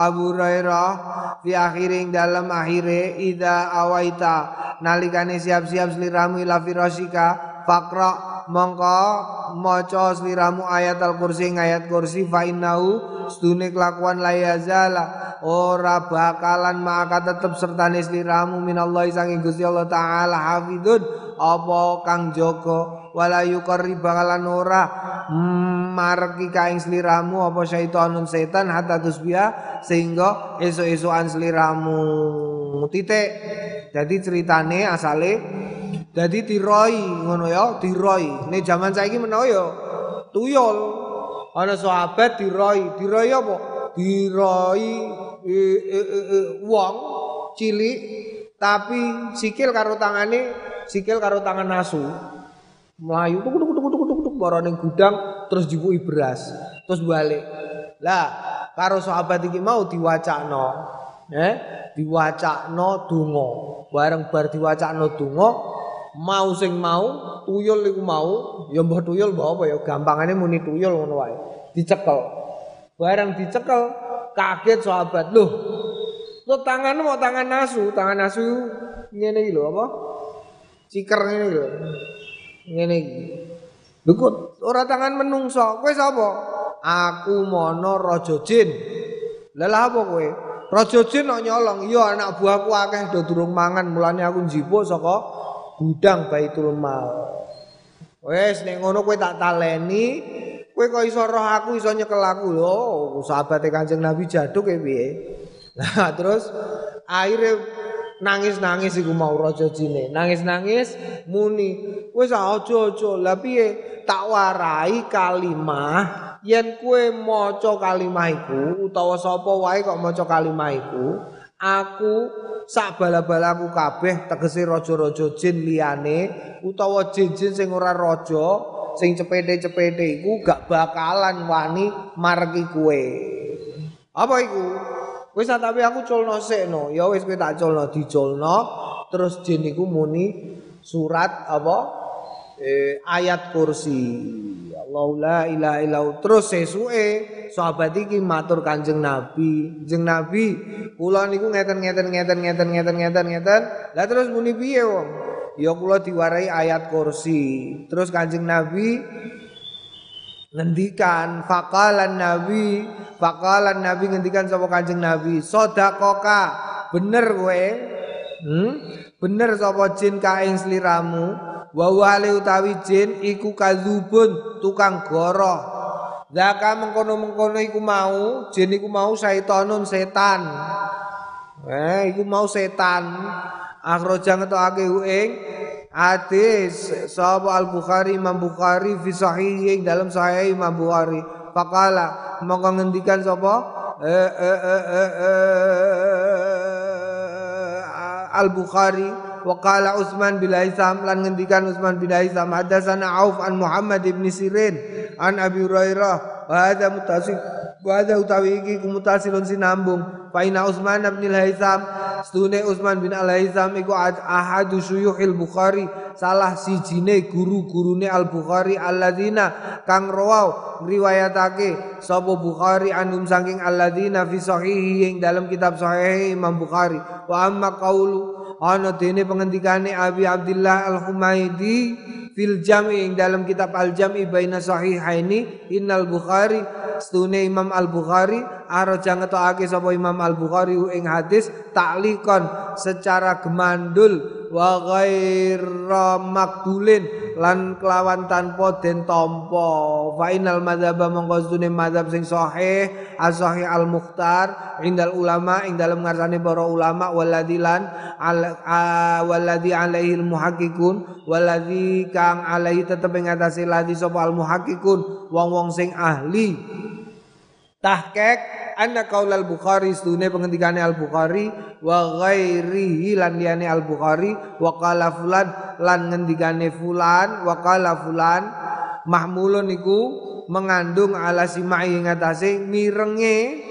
Abu Hurairah fi akhiring dalam akhire ida awaita nalikane siap-siap sliramu ila firasika faqra mongko maca sliramu ayat al-kursi ayat kursi fa innahu stune kelakuan layazala ora bakalan maka tetep sertane sliramu minallahi sange Gusti Allah taala hafidun apa kang jaga wala yuqarri bakalan ora marki kaing sliramu apa syaitonun setan hatta tusbiha sehingga esuk-esukan sliramu titik. Jadi ceritane asale jadi diroi ngono ya diroi. Nek zaman saiki menawa ya tuyul. Ana sahabat diroi. Diroi apa? Diroi e, e, e, e, wong cilik tapi sikil karo tangane sikil karo tangan nasu melayu tuk tuk tuk tuk tuk tuk ning gudang terus dibuki beras terus balik. Lah karo sahabat iki mau diwacakno eh diwacakno donga. Bareng bar diwacakno donga mau sing mau tuyul iku mau. Ya mbah tuyul mbah apa ya? Gampangane muni tuyul ngono wae. Dicekel. Bareng dicekel kaget sahabat. Loh lo tangan mau tangan nasu tangan nasu ngene iki lho apa? Ciker ngene lho. Ngene iki. Lho kok ora tangan menungso? Kowe sapa? Aku mono raja jin. Lha apa kowe? Raja jin kok nyolong. Iya anak buahku akeh do durung mangan. Mulane aku njipuk saka gudang Baitul Mal wes nek ngono kowe tak taleni kowe kok iso roh aku iso nyekel aku lho sahabate Kanjeng Nabi jaduk e piye Nah terus akhirnya nangis-nangis iku mau raja jine. Nangis-nangis muni, wis aja-aja. Lah piye? Tak warai kalimah yen kue maca kalimah iku utawa sapa wae kok maca kalimah iku, aku sak bala-balaku kabeh tegese raja-raja jin liyane utawa jin-jin sing ora raja sing cepete-cepete iku gak bakalan wani margi kue. Apa iku? Wis tapi aku culno sekno. Ya wis kowe tak culno diculno terus jin iku muni surat apa? Eh, ayat kursi. Allah la ilaha illallah. Terus sesuke sahabat iki matur Kanjeng Nabi. Kanjeng Nabi, kula niku ngeten-ngeten ngeten-ngeten ngeten-ngeten ngeten. Lah terus muni piye wong? Ya kula diwarai ayat kursi. Terus Kanjeng Nabi ngendikan faqalan nabi faqalan nabi ngendikan sapa kanjeng nabi sedekah bener kowe hmm? bener sapa jin kaing sliramu wa utawi jin iku kadzubun tukang goroh Zaka mengkono-mengkono iku mau, jin iku mau syaitonun setan. Eh, iku mau setan. Akhraja ngetokake ing hadis sahaba Al Bukhari Imam Bukhari fi sahih dalam sahih Imam Bukhari faqala mongko ngendikan sapa eh, eh, eh, Al Bukhari wa qala Utsman bin Haisam lan ngendikan Utsman bin Haisam hadatsana Auf an Muhammad ibn Sirin an Abi Hurairah wa hadza mutasil wa hadza utawi iki kumutasilun sinambung fa ina Utsman bin Haisam Stune Utsman bin Al-Haizam iku ahadu syuyuhil Bukhari, salah sijine guru-gurune Al-Bukhari alladzina kang rawau ngriwayatake sapa Bukhari anum saking alladzina fi sahihi ing dalam kitab sahih Imam Bukhari. Wa amma qaulu ana dene pengendikane Abi Abdullah Al-Humaidi fil jam'i dalam kitab Al-Jam'i baina sahihaini innal Bukhari stune Imam Al-Bukhari araja ngetokake sapa Imam Al-Bukhari ing hadis taklikon secara gemandul wa ghaira makbulin lan kelawan tanpa den tampa. Fa inal madzhab mongko sedune madzhab sing sahih as-sahih al-mukhtar indal ulama ing dalem ngarsane para ulama waladilan al waladi alaihi al-muhaqqiqun waladi kang alaihi tetep ing ladi sapa al-muhaqqiqun wong-wong sing ahli tahqiq anna qaulal Bukhari sedune pengendikane Al Bukhari wa ghairihi lan liyane Al Bukhari wa qala fulan lan ngendikane fulan wa qala fulan mahmulun iku mengandung ala simai ing atase mirenge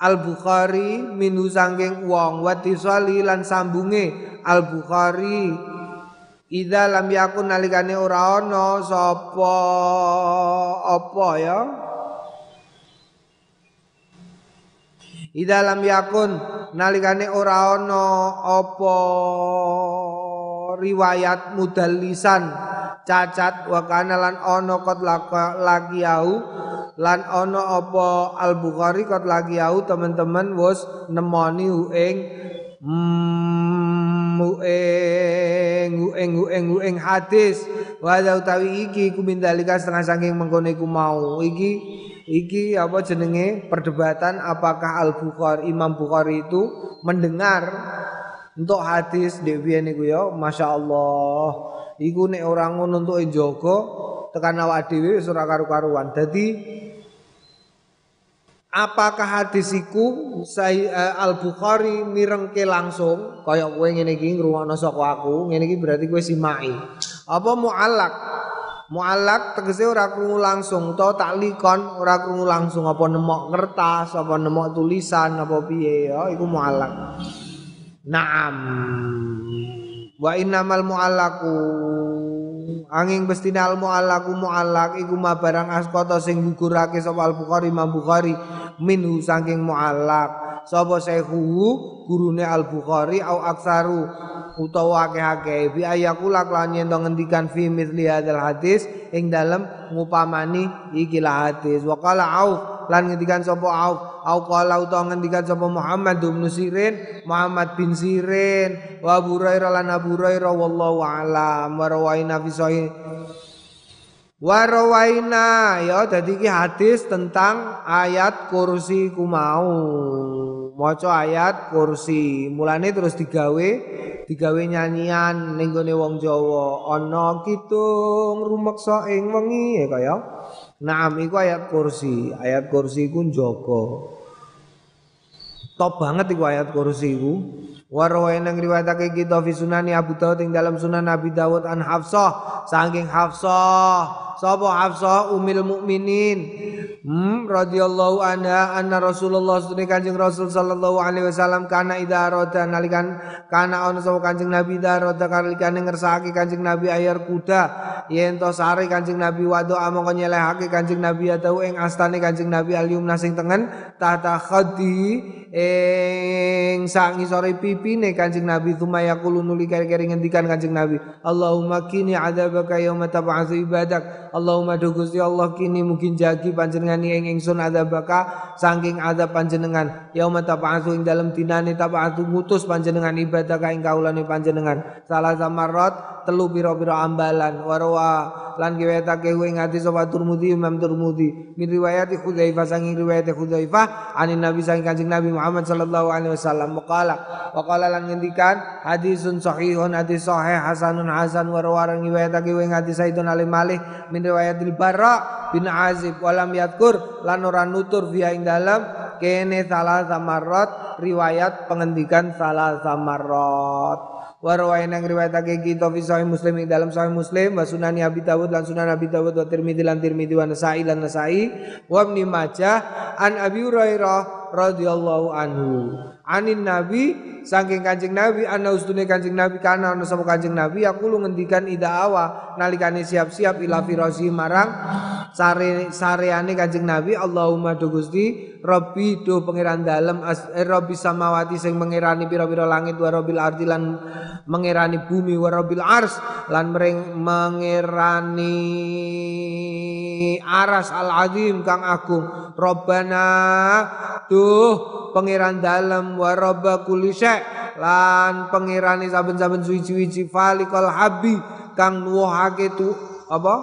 Al Bukhari minu sangking wong wa tisali lan sambunge Al Bukhari Ida lam yakun nalikane ora ana sapa apa ya Ida lam yakun nalikane ora ana apa riwayat mudallisan. Cacat wa kana lan ana kot lagi au lan ana apa Al Bukhari kot lagi au teman-teman wis nemoni ing ing ing ing ing hadis. Wa utawi iki kumindalika setengah saking mengkono iku mau. Iki iki apa jenenge perdebatan apakah Al Bukhari Imam Bukhari itu mendengar untuk hadis Dewi niku ya? Masya Allah iku nek orang ngono untuk njogo tekan awak dhewe wis ora karu-karuan. Dadi apakah hadis iku uh, Al Bukhari mirengke langsung? Kaya kowe ngene iki ngrungokno saka aku ngene iki berarti kowe simai apa muallak Mu'allak tegese ora krungu langsung utawa taklikon ora krungu langsung apa nemok kertas apa nemok tulisan apa piye ya iku mu'allak. Naam. Wa innamal mu'allaku angin bestine al mu'allaku mu'allak iku ma barang askota sing gugurake sapa Al Bukhari Imam Bukhari minhu saking mu'allak. Sapa sehu gurune Al Bukhari au aksaru utawa akeh-akeh. Bi ayakula lan yen ngendikan fi mithli hadzal hadis ing dalem ngupamani ikilah hadis. Wa qala auf lan ngendikan sapa auf? Au qala utawa ngendikan sapa Muhammad bin Sirin Muhammad bin Sirin wa Abu Hurairah lan Abu Hurairah wallahu alam. Wa rawaina fi sahih Warawaina ya dadi iki hadis tentang ayat kursi ku mau. Maca ayat kursi. Mulane terus digawe digawe nyanyian ning wong Jawa. Ana kitung rumeksa ing wengi ya kaya Naam iku ayat kursi. Ayat kursi iku njaga. Top banget iku ayat kursi iku Warwain yang riwayatake kita fi sunani Abu Dawud ing dalam sunan Nabi Dawud an Hafsah. Saking Hafsah sapa Hafsah umil mukminin. Hmm, radhiyallahu anha anna Rasulullah sedene Kanjeng Rasul sallallahu alaihi wasallam kana idza arada nalikan kana ana sapa Kanjeng Nabi idza arada kalikane ngersakake Kanjeng Nabi ayar kuda. Yen to sare Kanjeng Nabi wado amangka nyelehake Kanjeng Nabi atau ing astane Kanjeng Nabi al-yumna sing tengen tahta khadi ing sak ngisore pipine Kanjeng Nabi sumaya kulo nuli kere-kere ngendikan Kanjeng Nabi Allahumma kini adzabaka yauma tab'atsu ibadak Allahumma do Gusti Allah kini mungkin jagi panjenengan ing ingsun adzabaka saking adzab panjenengan. Yauma tab'atsu ing dalem dinane tab'atsu ngutus panjenengan ibadah ing kaulane panjenengan. Salah samarot telu pira-pira ambalan. Warwa lan riwayatake ing hadis sapa Turmudi Imam Turmudi min riwayat Hudzaifah saking riwayat anin Nabi saking Kanjeng Nabi Muhammad sallallahu alaihi wasallam. Waqala waqala lan ngendikan hadisun sahihun hadis sahih hasanun hasan. Wa rawarang riwayatake ing hadis Sayyidun Ali Malik min riwayatil Barra bin Azib. Walam yadkur lan ora nutur via ing dalam kene salah samarot riwayat pengendikan salah samarot. Wa rawaina ngriwayatake kita fi sahih muslim ing dalam sahih muslim wa sunani abi dawud lan sunan abi dawud wa tirmidzi lan tirmidzi wa nasai lan nasai wa ibnu majah an abi hurairah radhiyallahu anhu anin nabi saking kanjeng nabi ana ustune kanjeng nabi kana ana sapa kanjeng nabi aku lu ngendikan ida awa nalikane siap-siap ila firasi marang sare sareane kanjeng nabi Allahumma do Gusti Rabbi do pangeran dalem eh, Rabbi samawati sing mengerani pira-pira langit wa rabbil ardi lan mengerani bumi wa rabbil ars lan mering mengerani aras al azim kang agung. Robbana duh pangeran dalem wa rabba kulli lan pengirani saben-saben suci-suci falikal habi kang nuwuhake tu apa?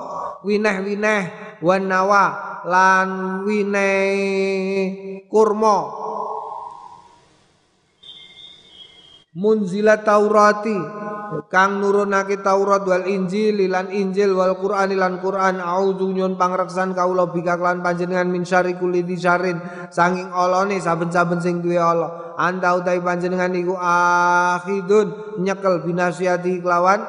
Wineh-wineh wan nawa lan wineh kurma. Munzila taurati kang nurunake Taurat wal Injil lan Injil wal Quran lan Quran. Auzu nyun pangreksan kaula bika lan panjenengan min syari kulli disarin sanging olone saben-saben sing duwe Allah anta utai panjenengan iku akhidun nyekel binasiati kelawan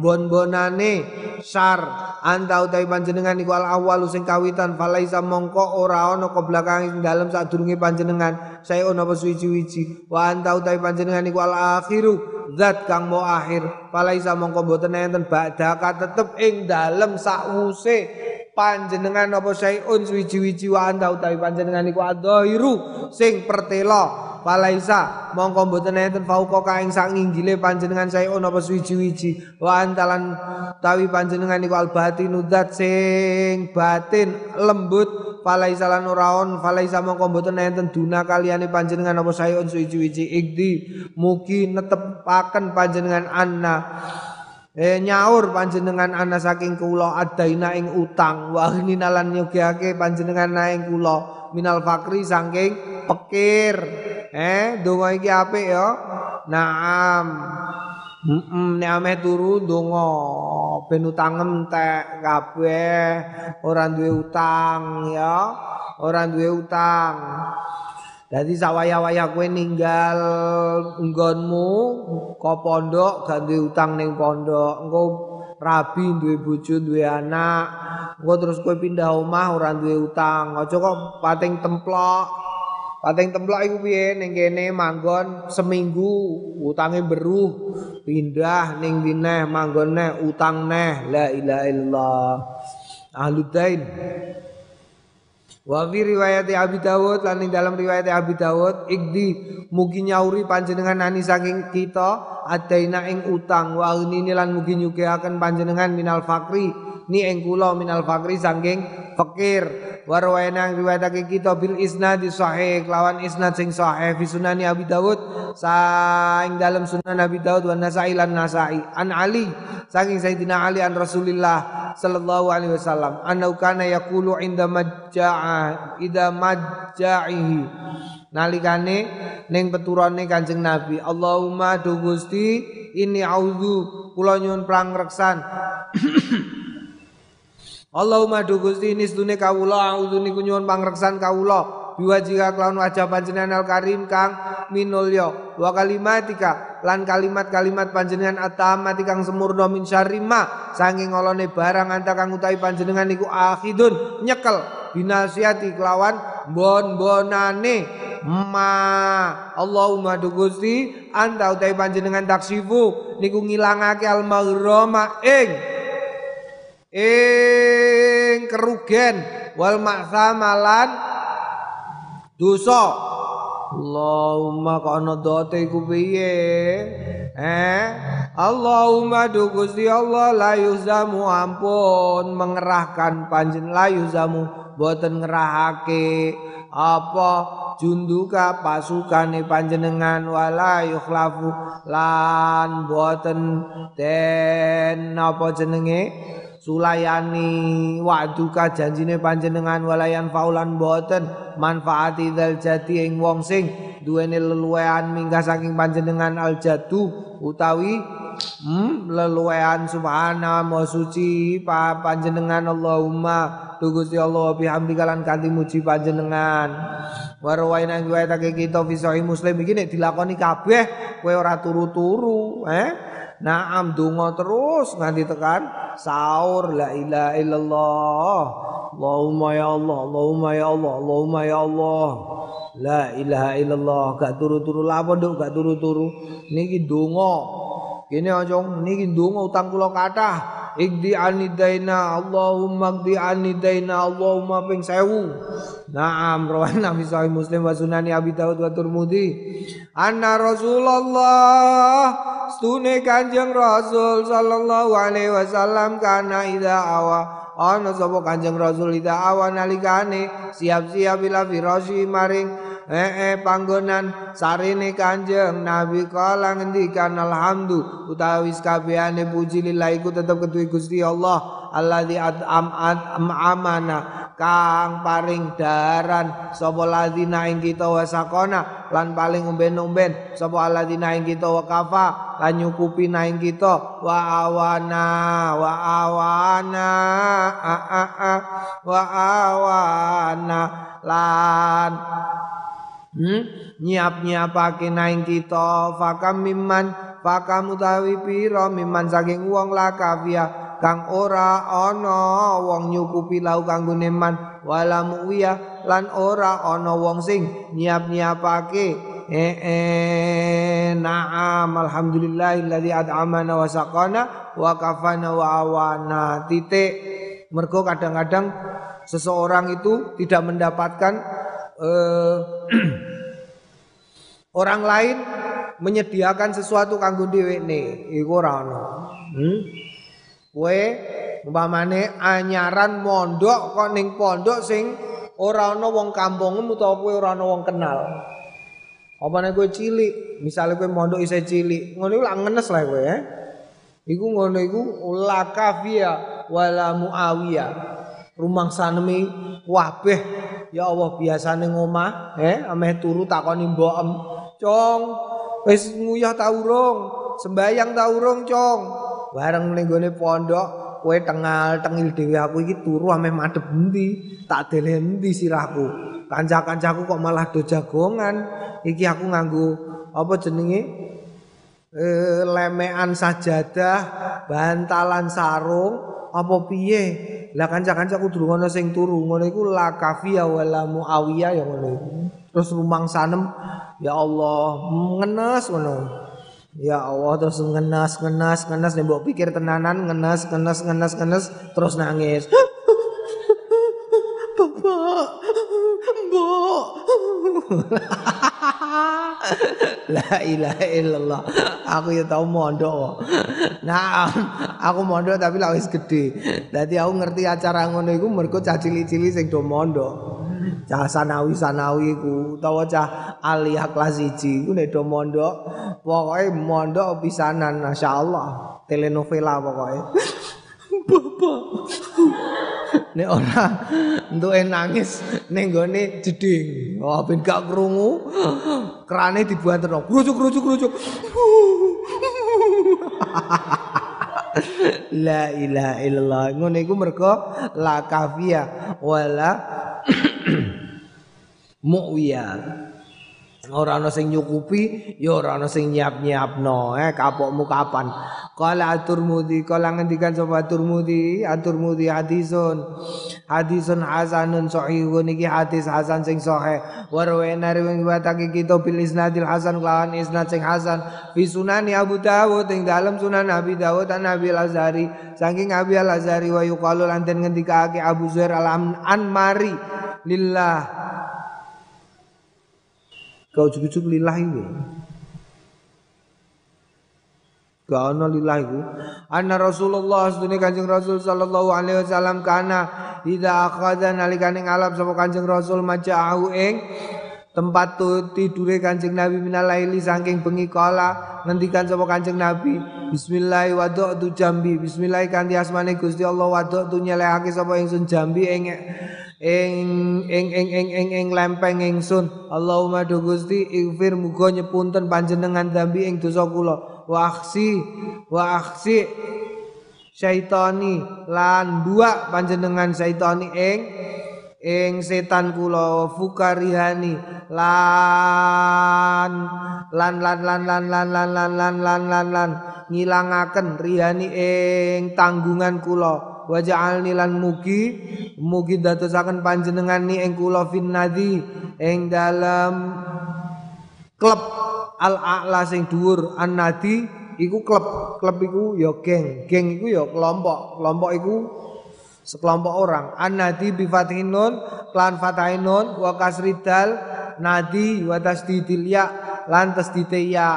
bon-bonane. Syar anta utai panjenengan iku al awal sing kawitan falaisa mongko ora ana ke belakang ing dalem sadurunge panjenengan. Saya ono apa suci-suci wa anta utai panjenengan iku al akhiru zat kang mau akhir. Falaisa mongko boten enten badaka tetep ing dalem sakwuse panjenengan apa sayun suci-suci wa anta utawi panjenengan iku adhahiru sing pertela. Falaisa mongko mboten enten fauqa kaing sak nginggile panjenengan sayun apa suci-suci wa antalan tawi panjenengan iku albatinu zat sing batin lembut. Falaisa lan ora on. Falaisa mongko mboten enten duna kaliyane panjenengan apa sayun suci-suci ikdi mugi netepaken panjenengan anna Eh nyaur panjenengan ana saking kula adaina ing utang. Wa ninalan nyugihake panjenengan naing kula. Minal fakri saking pekir. Eh donga iki apik ya? Naam. Heeh, nek ame turu donga. Ben utang entek kabeh. Ora duwe utang ya, ora duwe utang. Dadi sawaya-waya kowe ninggal nggonmu ke pondok duwe utang ning pondok. Engko rabi duwe bojo, duwe anak. Engko terus kowe pindah omah ora duwe utang. Aja kok pating templok. Pating templok iku piye ning kene manggon seminggu utange beruh pindah ning dineh manggon neh utang neh la ilaha illallah ahludain Wa fi riwayat Abi Dawud lan ing dalam riwayat Abi Dawud ikdi mugi nyauri panjenengan ani saking kita adaina ing utang wa ini lan mugi nyugihaken panjenengan minal fakri ni ing kula minal fakri saking fakir. Wa rawaina riwayatake kita bil isnad sahih lawan isnad sing sahih fi sunani Abi Dawud saing dalam sunan Abi Dawud wa Nasai lan Nasai. An Ali saking Sayyidina Ali an Rasulillah sallallahu alaihi wasallam anna kana yaqulu inda majja'a ida majja'ihi. Nalikane ning peturane Kanjeng Nabi Allahumma do Gusti ini auzu kula nyuwun prangreksan Allahumma do Gusti ini sedune kawula auzu niku nyuwun pangreksan kawula. Biwajika kelawan wajah panjenengan al karim kang minulya. Wa kalimatika lan kalimat-kalimat panjenengan atamati kang semurna min syarima saking olone barang anta kang utawi panjenengan niku akhidun nyekel. Binasiati kelawan bon-bonane ma Allahumma du Gusti anta utawi panjenengan taksifu. Niku ngilangake al maghrama ing ing kerugian wal maksamalan dosa. Allahumma kok ana dote iku piye? Eh? Allahumma du Gusti Allah la yuzamu ampun mengerahkan panjen la yuzamu boten ngerahake apa junduka pasukane panjenengan wala yukhlafu lan boten den apa jenenge sulayani wa'duka janjine panjenengan walayan faulan boten? Manfaati dal jati ing wong sing duweni leluwean minggah saking panjenengan al jadu utawi hmm, leluwean subhana wa suci pa panjenengan Allahumma Gusti Allah bihamdika lan kanthi muji panjenengan. Warwaina riwayatake kita fi sahih muslim iki nek dilakoni kabeh kowe ora turu-turu eh Naam donga terus nganti tekan sahur la ilaha illallah. Allahumma ya Allah, Allahumma ya Allah, Allahumma ya Allah. La ilaha illallah. Gak turu-turu lapo nduk gak turu-turu. Niki donga. Kene aja niki donga utang kula kathah. Igdi anidaina Allahumma igdi anidaina Allahumma ping sewu. Naam rawana Nabi Sahih Muslim wa Sunani Abi Dawud wa Turmudi. Anna Rasulullah Stune kanjeng Rasul Sallallahu alaihi wasallam Kana ida awa. Ana sapa Kanjeng Rasul ida awa nalikane siap-siap ila firashi maring eh eh panggonan. Sarine Kanjeng Nabi kala ngendikan alhamdu utawi kabehane puji lillahi ku tetep kedue Gusti Allah alladzi am amana. Kang paring daran sapa ladina ing kita wasakona lan paling umben-umben sapa alladzina ing kita wakafa lan nyukupi ing kita wa awana wa awana a a a wa awana. Lan hmm? nyiap-nyiapake naing kita fakam miman fakam utawi pira miman saking wong lakafia kang ora ana wong nyukupi lau kanggo neman wala muwiya lan ora ana wong sing nyiap-nyiapake. Eh, eh na'am alhamdulillahilladzi ad'amana wa saqana wa kafana wa awana. Titik. Mergo kadang-kadang seseorang itu tidak mendapatkan eh, orang lain menyediakan sesuatu kanggo dhewekne iku ora ana hmm? Kowe umpamane anyaran mondok kok ning pondok sing ora ana wong kampungmu utawa kowe ora ana wong kenal. Apa nek kowe cilik, misale kowe mondok isih cilik, ngono iku lak ngenes lah kowe ya. Iku ngono iku la kafia wala muawiyah. Rumang sanemi kabeh ya Allah biasane ngomah, eh ameh turu takoni mbokem. Cong, wis nguyah ta urung? Sembayang ta urung, Cong? bareng ning pondok kowe tengal tengil dhewe aku iki turu ameh madhep endi tak dele endi sirahku kanca-kancaku kok malah do jagongan iki aku nganggo apa jenenge e, lemean sajadah bantalan sarung apa piye? Lah kanca-kancaku durung ana sing turu. Ngono iku la kafia wala muawiyah ya ngono terus rumang sanem ya Allah ngenes ngono. Ya Allah terus ngenas ngenas ngenas nih mbok pikir tenanan ngenas ngenas ngenas terus nangis. Bapak, Mbok. La ilaha illallah. Aku ya tau mondok. Nah, aku mondok tapi lawis gede. Dadi aku ngerti acara ngono iku mergo cah cili-cili sing do mondok. cah sanawi sanawi ku utawa cah aliyah kelas 1 ku nek do mondok pokoke mondok pisanan masyaallah telenovela pokoke bapak nek ora entuke nangis ning gone jeding oh ben gak krungu. Krane dibuanterno krucuk krucuk krucuk La ilaha illallah. Ngono iku mergo la kafia wala mu'wiyah ora ana sing nyukupi ya ora ana sing nyiap-nyiapno eh kapokmu kapan? Qala aturmudi kala ngendikan sapa aturmudi aturmudi hadisun hadisun hasanun sahihun iki hadis hasan sing sahih. Warwana riwayatake kita bil isnadil hasan lawan isnad sing hasan. Fi sunani Abu Dawud ing dalam sunan Nabi Dawud an Nabi Al-Azhari. Saking Abi Al-Azhari wa yuqalu lanten ngendikake Abu Zuhair al-Anmari. Lillah Kau ujuk-ujuk lillah itu. Gak ana lillah itu. Anna Rasulullah sedune Kanjeng Rasul sallallahu alaihi wasallam kana idza akhadha nalikane ngalap sapa Kanjeng Rasul maja'ahu ing tempat tidure Kanjeng Nabi minalaili saking bengi kala ngendikan sapa Kanjeng Nabi Bismillah wa tu jambi Bismillah kanthi asmane Gusti Allah wa tu nyelehake sapa ingsun jambi ing ing ing ing ing ing ing lempeng ingsun Allahumma do Gusti ighfir muga nyepunten panjenengan dambi ing dosa kula wa aksi wa syaitani lan dua panjenengan syaitani ing ing setan kula fukarihani lan lan lan lan lan lan lan lan lan lan lan lan ngilangaken rihani ing tanggungan kula wa ja'alni lan mugi mugi dadosaken panjenengan ni ing kula finnadi ing dalam klub al a'la sing dhuwur. Annadi iku klub klub iku ya geng. Geng iku ya kelompok. Kelompok iku sekelompok orang. Annadi bi fathin nun lan fathin nun wa kasridal nadi wa tasdidil ya lan tasdidil ya.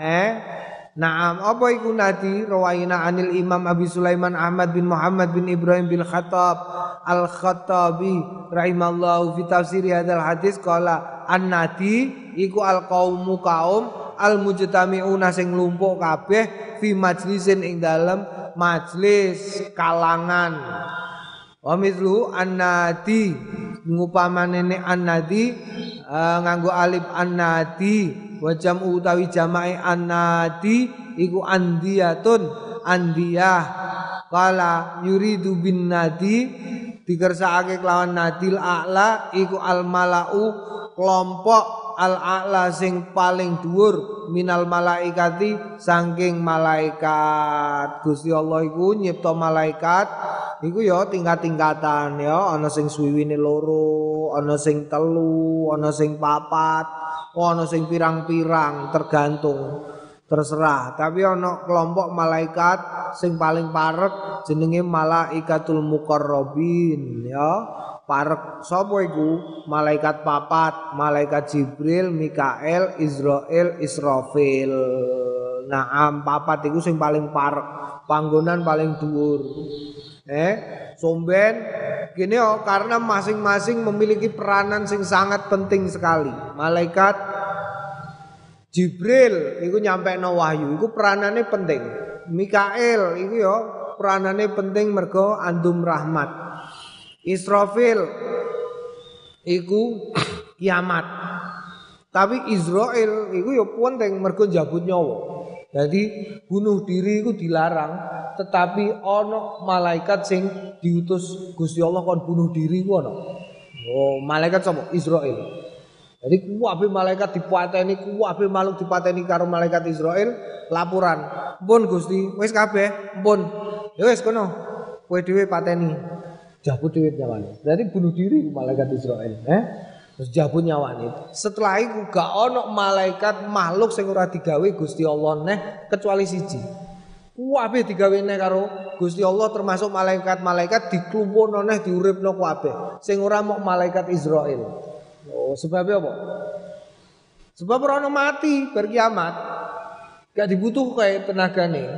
Eh Naam, apa iku nadi rawaina anil Imam Abi Sulaiman Ahmad bin Muhammad bin Ibrahim bin Khattab Al-Khattabi rahimallahu fi tafsir hadal hadis qala An-nadi iku al kaumu kaum al mujtami'una sing lumpuk kabeh fi majlisin ing dalem majlis kalangan. Wa mithlu an-nadi ngupamane ne an-nadi uh, nganggo alif an-nadi wa jam'u utawi jama'i an-nadi iku andiyatun andiyah. Kala yuridu bin nadi dikersakake kelawan nadil a'la iku al malau kelompok al a'la sing paling dhuwur minal malaikati saking malaikat. Gusti Allah iku nyipta malaikat. Iku ya tingkat-tingkatan ya. Ana sing suwiwine loro ana sing telu ana sing papat ana sing pirang-pirang tergantung terserah. Tapi ana kelompok malaikat sing paling parek jenenge malaikatul muqarrabin ya parek sapa iku malaikat papat malaikat Jibril Mikael Israel Israfil Naam papat iku sing paling parek panggonan paling dhuwur eh somben gini oh karena masing-masing memiliki peranan sing sangat penting sekali malaikat Jibril iku nyampe no wahyu iku peranannya penting. Mikael iku yo peranannya penting mergo andum rahmat. Israfil iku kiamat. Tapi Israel iku yo penting mergo jabut nyawa. Jadi bunuh diri itu dilarang, tetapi ono malaikat sing diutus Gusti Allah kon bunuh diri ku ono. Oh, malaikat sapa? Israel. Jadi kuwabe malaikat dipateni, kuwabe makhluk dipateni karo malaikat Israel laporan. Pun Gusti, wis kabeh, pun. Ya wis kono. Kowe dhewe pateni. Jabut dhewe nyawane. Berarti bunuh diri malaikat Israel, eh? Terus jabut nyawane. Setelah itu gak ono malaikat makhluk sing ora digawe Gusti Allah neh kecuali siji. Kuwabe digawe neh karo Gusti Allah termasuk malaikat-malaikat diklumpuno neh diuripno kuwabe. Sing ora mok malaikat Israel. Oh, sebabnya apa? Sebab orang mati berkiamat. Gak dibutuh kayak tenaga nih.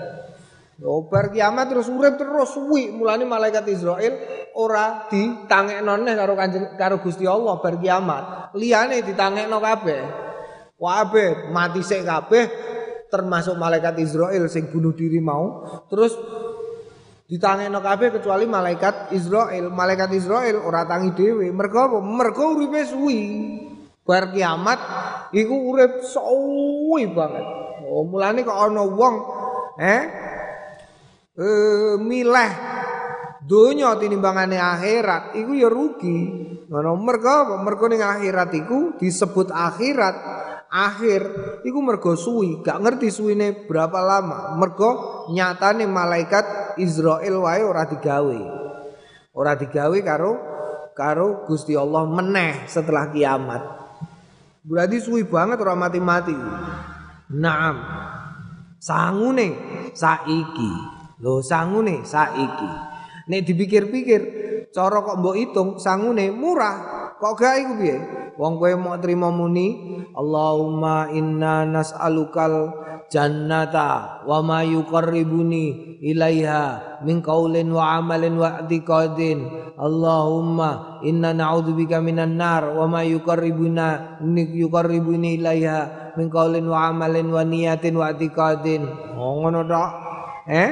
Oh, berkiamat terus urip terus suwi. Mulane malaikat Israel ora ditangekno neh karo kanjeng karo Gusti Allah berkiamat. Liyane ditangekno kabeh. Kabeh mati sik kabeh termasuk malaikat Israel sing bunuh diri mau. Terus ditangekno kabeh kecuali malaikat Israel. Malaikat Israel ora tangi dhewe. Mergo apa? Mergo uripe suwi. Bar kiamat iku urip suwi banget. Oh, mulane kok ana wong eh eh milih donya tinimbangane akhirat iku ya rugi. Ngono mergo apa? Mergo ning akhirat iku disebut akhirat akhir iku mergo suwi, gak ngerti suwine berapa lama. Mergo nyatane malaikat Israel wae ora digawe. Ora digawe karo karo Gusti Allah meneh setelah kiamat. Berarti suwi banget ora mati-mati. Naam. Sangune saiki. Lho sangune saiki. Nek dipikir-pikir cara kok mbok hitung sangune murah. Kok gak iku piye? Wong kowe mau terima muni Allahumma inna nas'alukal jannata wa ma yuqarribuni ilaiha min qaulin wa amalin wa i'tiqadin Allahumma inna na'udzubika minan nar wa ma yuqarribuna yuqarribuni ilaiha min qaulin wa amalin wa niyatin wa i'tiqadin oh ngono tok eh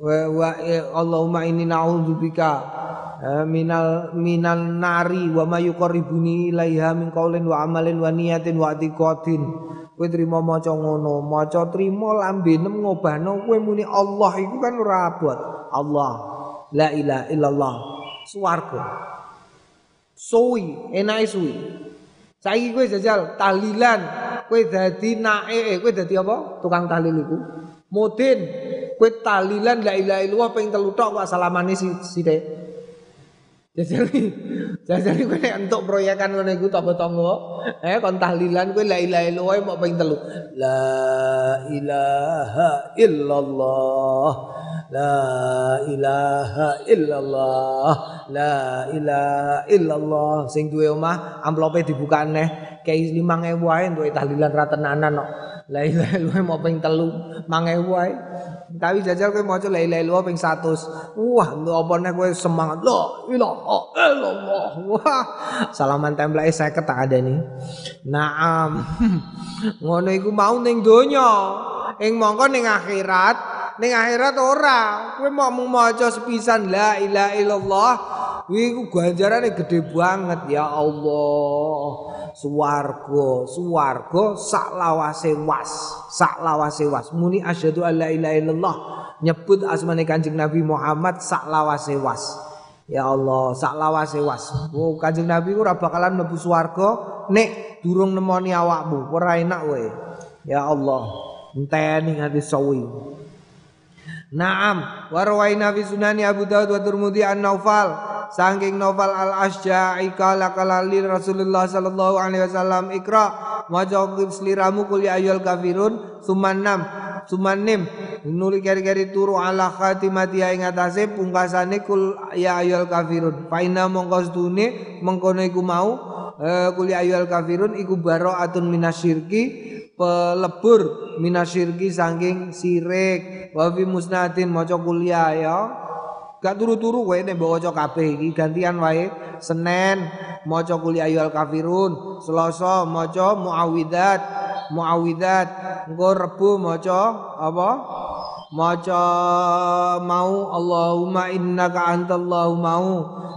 wa, wa Allahumma inni na'udzubika Eh, minal minal nari wa ma yuqarribuni ilaiha min qaulin wa amalin wa niyatin wa i'tiqadin kowe trimo maca ngono maca trimo lambenem ngobahno kowe muni Allah iku kan ora abot. Allah la ilaha illallah swarga. Suwi enake suwi. Saiki kowe jajal tahlilan kowe dadi nae kowe dadi apa? Tukang tahlil iku. Mudin kowe tahlilan la ilaha illallah ping telu tok kok salamane sithik Jajari, jajari kowe nek entuk proyekan ngene iku tangga tangga, eh kon tahlilan kowe la ilaha illallah mau ping telu. La ilaha illallah. La ilaha illallah. La ilaha illallah. Sing duwe omah amplope dibuka neh, kei 5000 wae entuk tahlilan ra tenanan kok. La ilaha illallah mau ping telu, mangewu wae. Tapi jajal kowe maca la ilaha illallah ping 100. Wah, lho apa nek kowe semangat. La ilaha illallah. Wah, salaman template 50 tak adani. Naam. Ngono iku mau ning donya. Ing mongko ning akhirat, ning akhirat ora. Kowe mau maca sepisan la ilaha illallah. Iku ganjarane gede banget ya Allah. Suwargo, suwargo sak lawase was, sak lawase was. Muni asyhadu alla ilaha illallah. Nyebut asmane Kanjeng Nabi Muhammad sak lawase was. Ya Allah, sak lawase was. Oh, Kanjeng Nabi ora bakalan mlebu swarga nek durung nemoni awakmu. Ora enak kowe. Ya Allah, enteni hati sawi. Naam, warwaina fi sunani Abu Dawud wa Tirmidzi an-Naufal saking novel Al Asja'i kala kala Rasulullah sallallahu alaihi wasallam ikra maca sliramu kul ya ayyul kafirun sumanam sumanim. Nuli kari-kari turu ala khatimati ing atase pungkasane kul ya ayyul kafirun. Fa inna mongko stune mengkono iku mau uh, kul ya ayyul kafirun iku baraatun minasyirki pelebur minasyirki saking sirik. Wa fi musnadin maca kuliah ya Gak turu-turu kowe nek mbok waca kabeh iki gantian wae. Senin maca kul ayyuhal kafirun, Selasa maca muawwidzat, muawwidzat. Engko Rebo maca apa? Maca mau Allahumma innaka antallahu mau.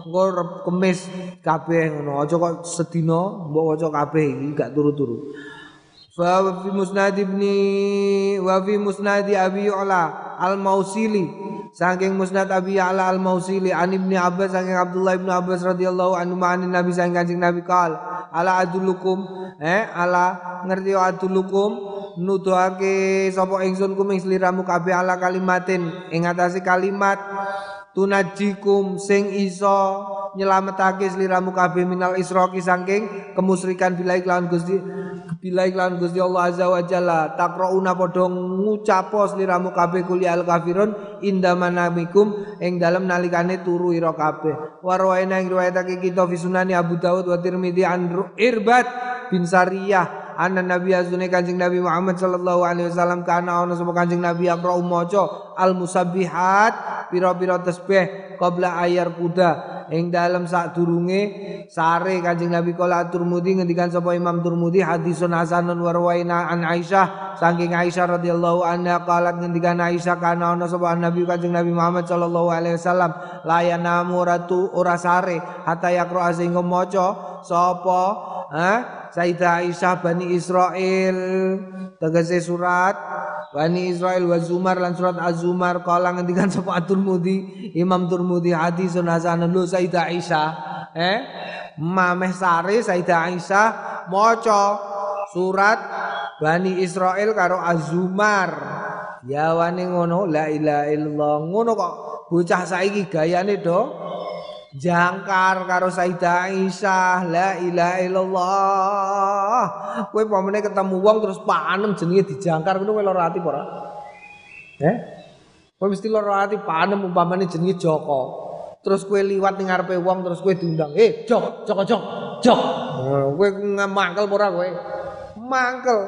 Engko Kamis kabeh ngono. Aja kok sedina mbok waca kabeh iki gak turu-turu. Fa fi musnad ibni wa fi musnad Abi Ula al-Mausili. Saking Musnad Abi Ya'la Al-Mausili an Ibnu Abbas saking Abdullah Ibnu Abbas radhiyallahu anhu ma'an Nabi saking Kanjeng Nabi kal ala adulukum eh ala ngerti adulukum nuduhake sapa ingsun kum ing sliramu kabeh ala kalimatin. Ing kalimat tunajikum sing iso nyelametake sliramu kabeh minal isroki saking kemusyrikan bila iklan Gusti bila iklan Gusti Allah azza wa jalla. Takrauna padha ngucapo sliramu kabeh kuli al kafirun indamanamikum ing dalem nalikane turu ira kabeh. Warwaina ing riwayatake kita fi sunani Abu Dawud wa Tirmidzi an Irbat bin Sariyah anna nabi azune kanjeng nabi Muhammad sallallahu alaihi wasallam kana ana sapa kanjeng nabi akra maca al musabbihat pira-pira tasbih qabla ayar kuda ing dalam sak durunge sare Kanjeng Nabi kala Turmudi ngendikan sapa Imam Turmudi hadisun hasanun warwaina an Aisyah saking Aisyah radhiyallahu anha qalat ngendikan Aisyah kana ana sapa Nabi Kanjeng Nabi Muhammad sallallahu alaihi wasallam layanamu ratu ora sare hatta yakra sehingga maca sapa ha Sayyidah Aisyah Bani Israel tegese surat Bani Israel wa Zumar lan surat Az-Zumar kala ngendikan sapa At-Tirmidzi Imam Tirmidzi hadisun hasanun lu Sayyidah Aisyah eh mameh sare Sayyidah Aisyah maca surat Bani Israel karo Az-Zumar. Ya wani ngono la ilaha illallah. Ngono kok bocah saiki gayane do jangkar karo Sayyidah Aisyah la ilaha illallah. Kowe pamane ketemu wong terus panem jenenge dijangkar ngono kowe lara ati ora eh kowe mesti lara ati panem umpamane jenenge Joko terus kowe liwat ning ngarepe wong terus kowe diundang eh Jok Joko Jok Jok kowe mangkel ora kowe mangkel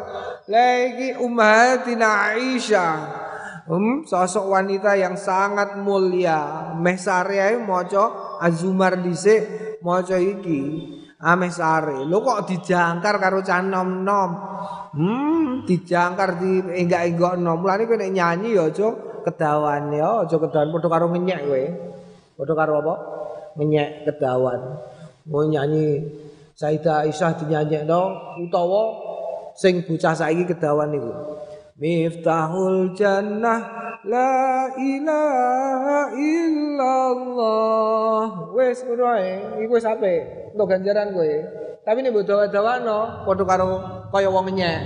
la iki ummatina Aisyah Hmm, sosok wanita yang sangat mulia. Meh sare ae maca Azumar dhisik maca iki. Ameh sare. Lho kok dijangkar karo cah nom-nom. Hmm, dijangkar di enggak-enggak nom. Mulane kowe nek nyanyi ya aja kedawan ya, aja kedawan padha karo ngenyek kowe. Padha karo apa? Ngenyek kedawan. Mau nyanyi Sayyidah Aisyah dinyanyekno utawa sing bocah saiki kedawan niku. Miftahul jannah la ilaha illallah. Wes ngono ae, iku wis apik. Untuk ganjaran kowe. Tapi nek mbok dawa-dawano padha karo kaya wong nyek.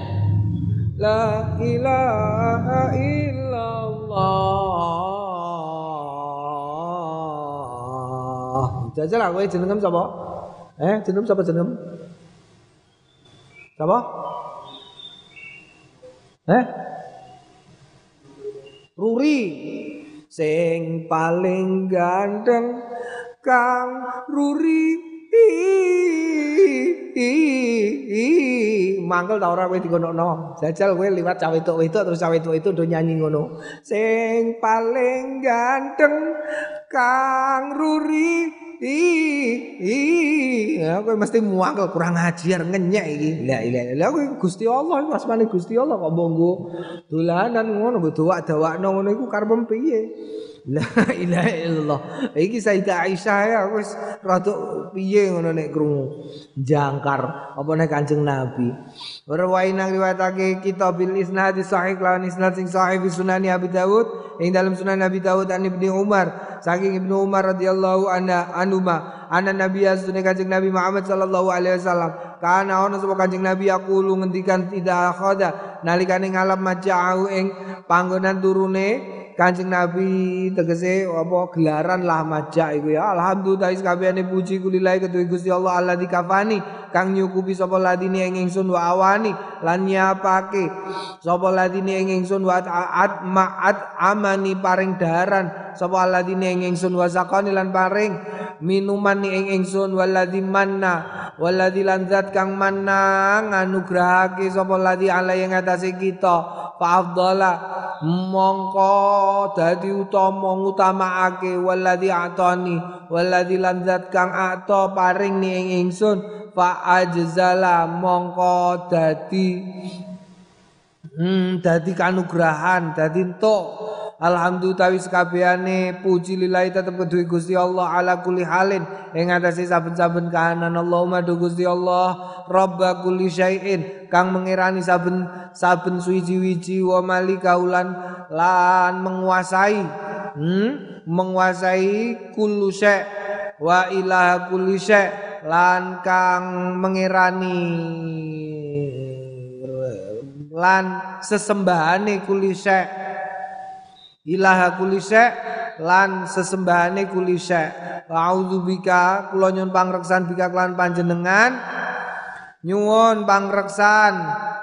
La ilaha illallah. Jajal kowe jenengem sapa? Eh, jenengem sapa jenengem? Sapa? Eh? Ruri sing paling ganteng Kang Ruri mangkel ta ora kowe dikonokno jajal kowe liwat cawe itu itu terus cawe itu itu do nyanyi ngono. Sing paling ganteng Kang Ruri. I i ya kowe mesti muangkel kurang ajar ngenyek iki. La ilaha illallah kowe Gusti Allah iku asmane Gusti Allah kok mbonggo dolanan ngono mbok dawak-dawakno ngono iku karep piye La ilaha illallah. Iki Sayyidah Aisyah ya wis rada piye ngono nek krungu. Jangkar apa nek Kanjeng Nabi. Rawain nang riwayatake kitab bil isnad sahih lawan isnad sing sahih fi Sunan Abi Dawud ing dalam Sunan Abi Dawud an Ibnu Umar saking Ibnu Umar radhiyallahu anha anuma ana Nabi asune Kanjeng Nabi Muhammad sallallahu alaihi wasallam kana ono sapa Kanjeng Nabi yaqulu ngendikan tidak khada nalikane ngalap maja'u ing panggonan turune Kanjeng Nabi tegese apa gelaran lah majak iku ya. Alhamdulillah kabehane puji kulilahi kedue Gusti Allah Allah dikafani kang nyukupi sapa ladine ing ingsun wa awani? Lan nyapake sapa ladine ing ingsun wa at ma'at amani paring daharan? Sapa ladine ing ingsun wa zakani lan paring minuman ing ingsun? Waladzi manna waladzi lanzat kang manna nganugrahake sapa ladzi ala ing atase kita? Fa mongko dadi utama ngutamakake waladzi atani waladzi lanzat kang ato paring ni ing ingsun? Fa ajzala mongko dadi hmm dadi kanugrahan dadi entuk. Alhamdulillah wis kabehane puji lillahi tetep kedue Gusti Allah ala kulli halin. Ing atase saben-saben kahanan Allahumma do Gusti Allah Rabb kulli syai'in. Kang mengirani saben saben suwi-wiji wa malikaulan lan menguasai hmm? menguasai kullu syai' wa ilaha kulli syai' lan kang mengirani lan sesembahane kulli syai' ilaha kulise lan sesembahane kulise bika kula nyuwun pangreksan bika kelan panjenengan nyuwun pangreksan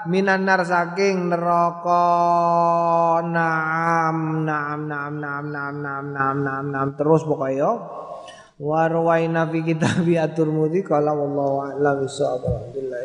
minanar saking neraka nam nam nam nam nam nam nam nam terus pokoknya warwaina fi kitab atur mudi kala wallahu a'lam bissawab. Alhamdulillah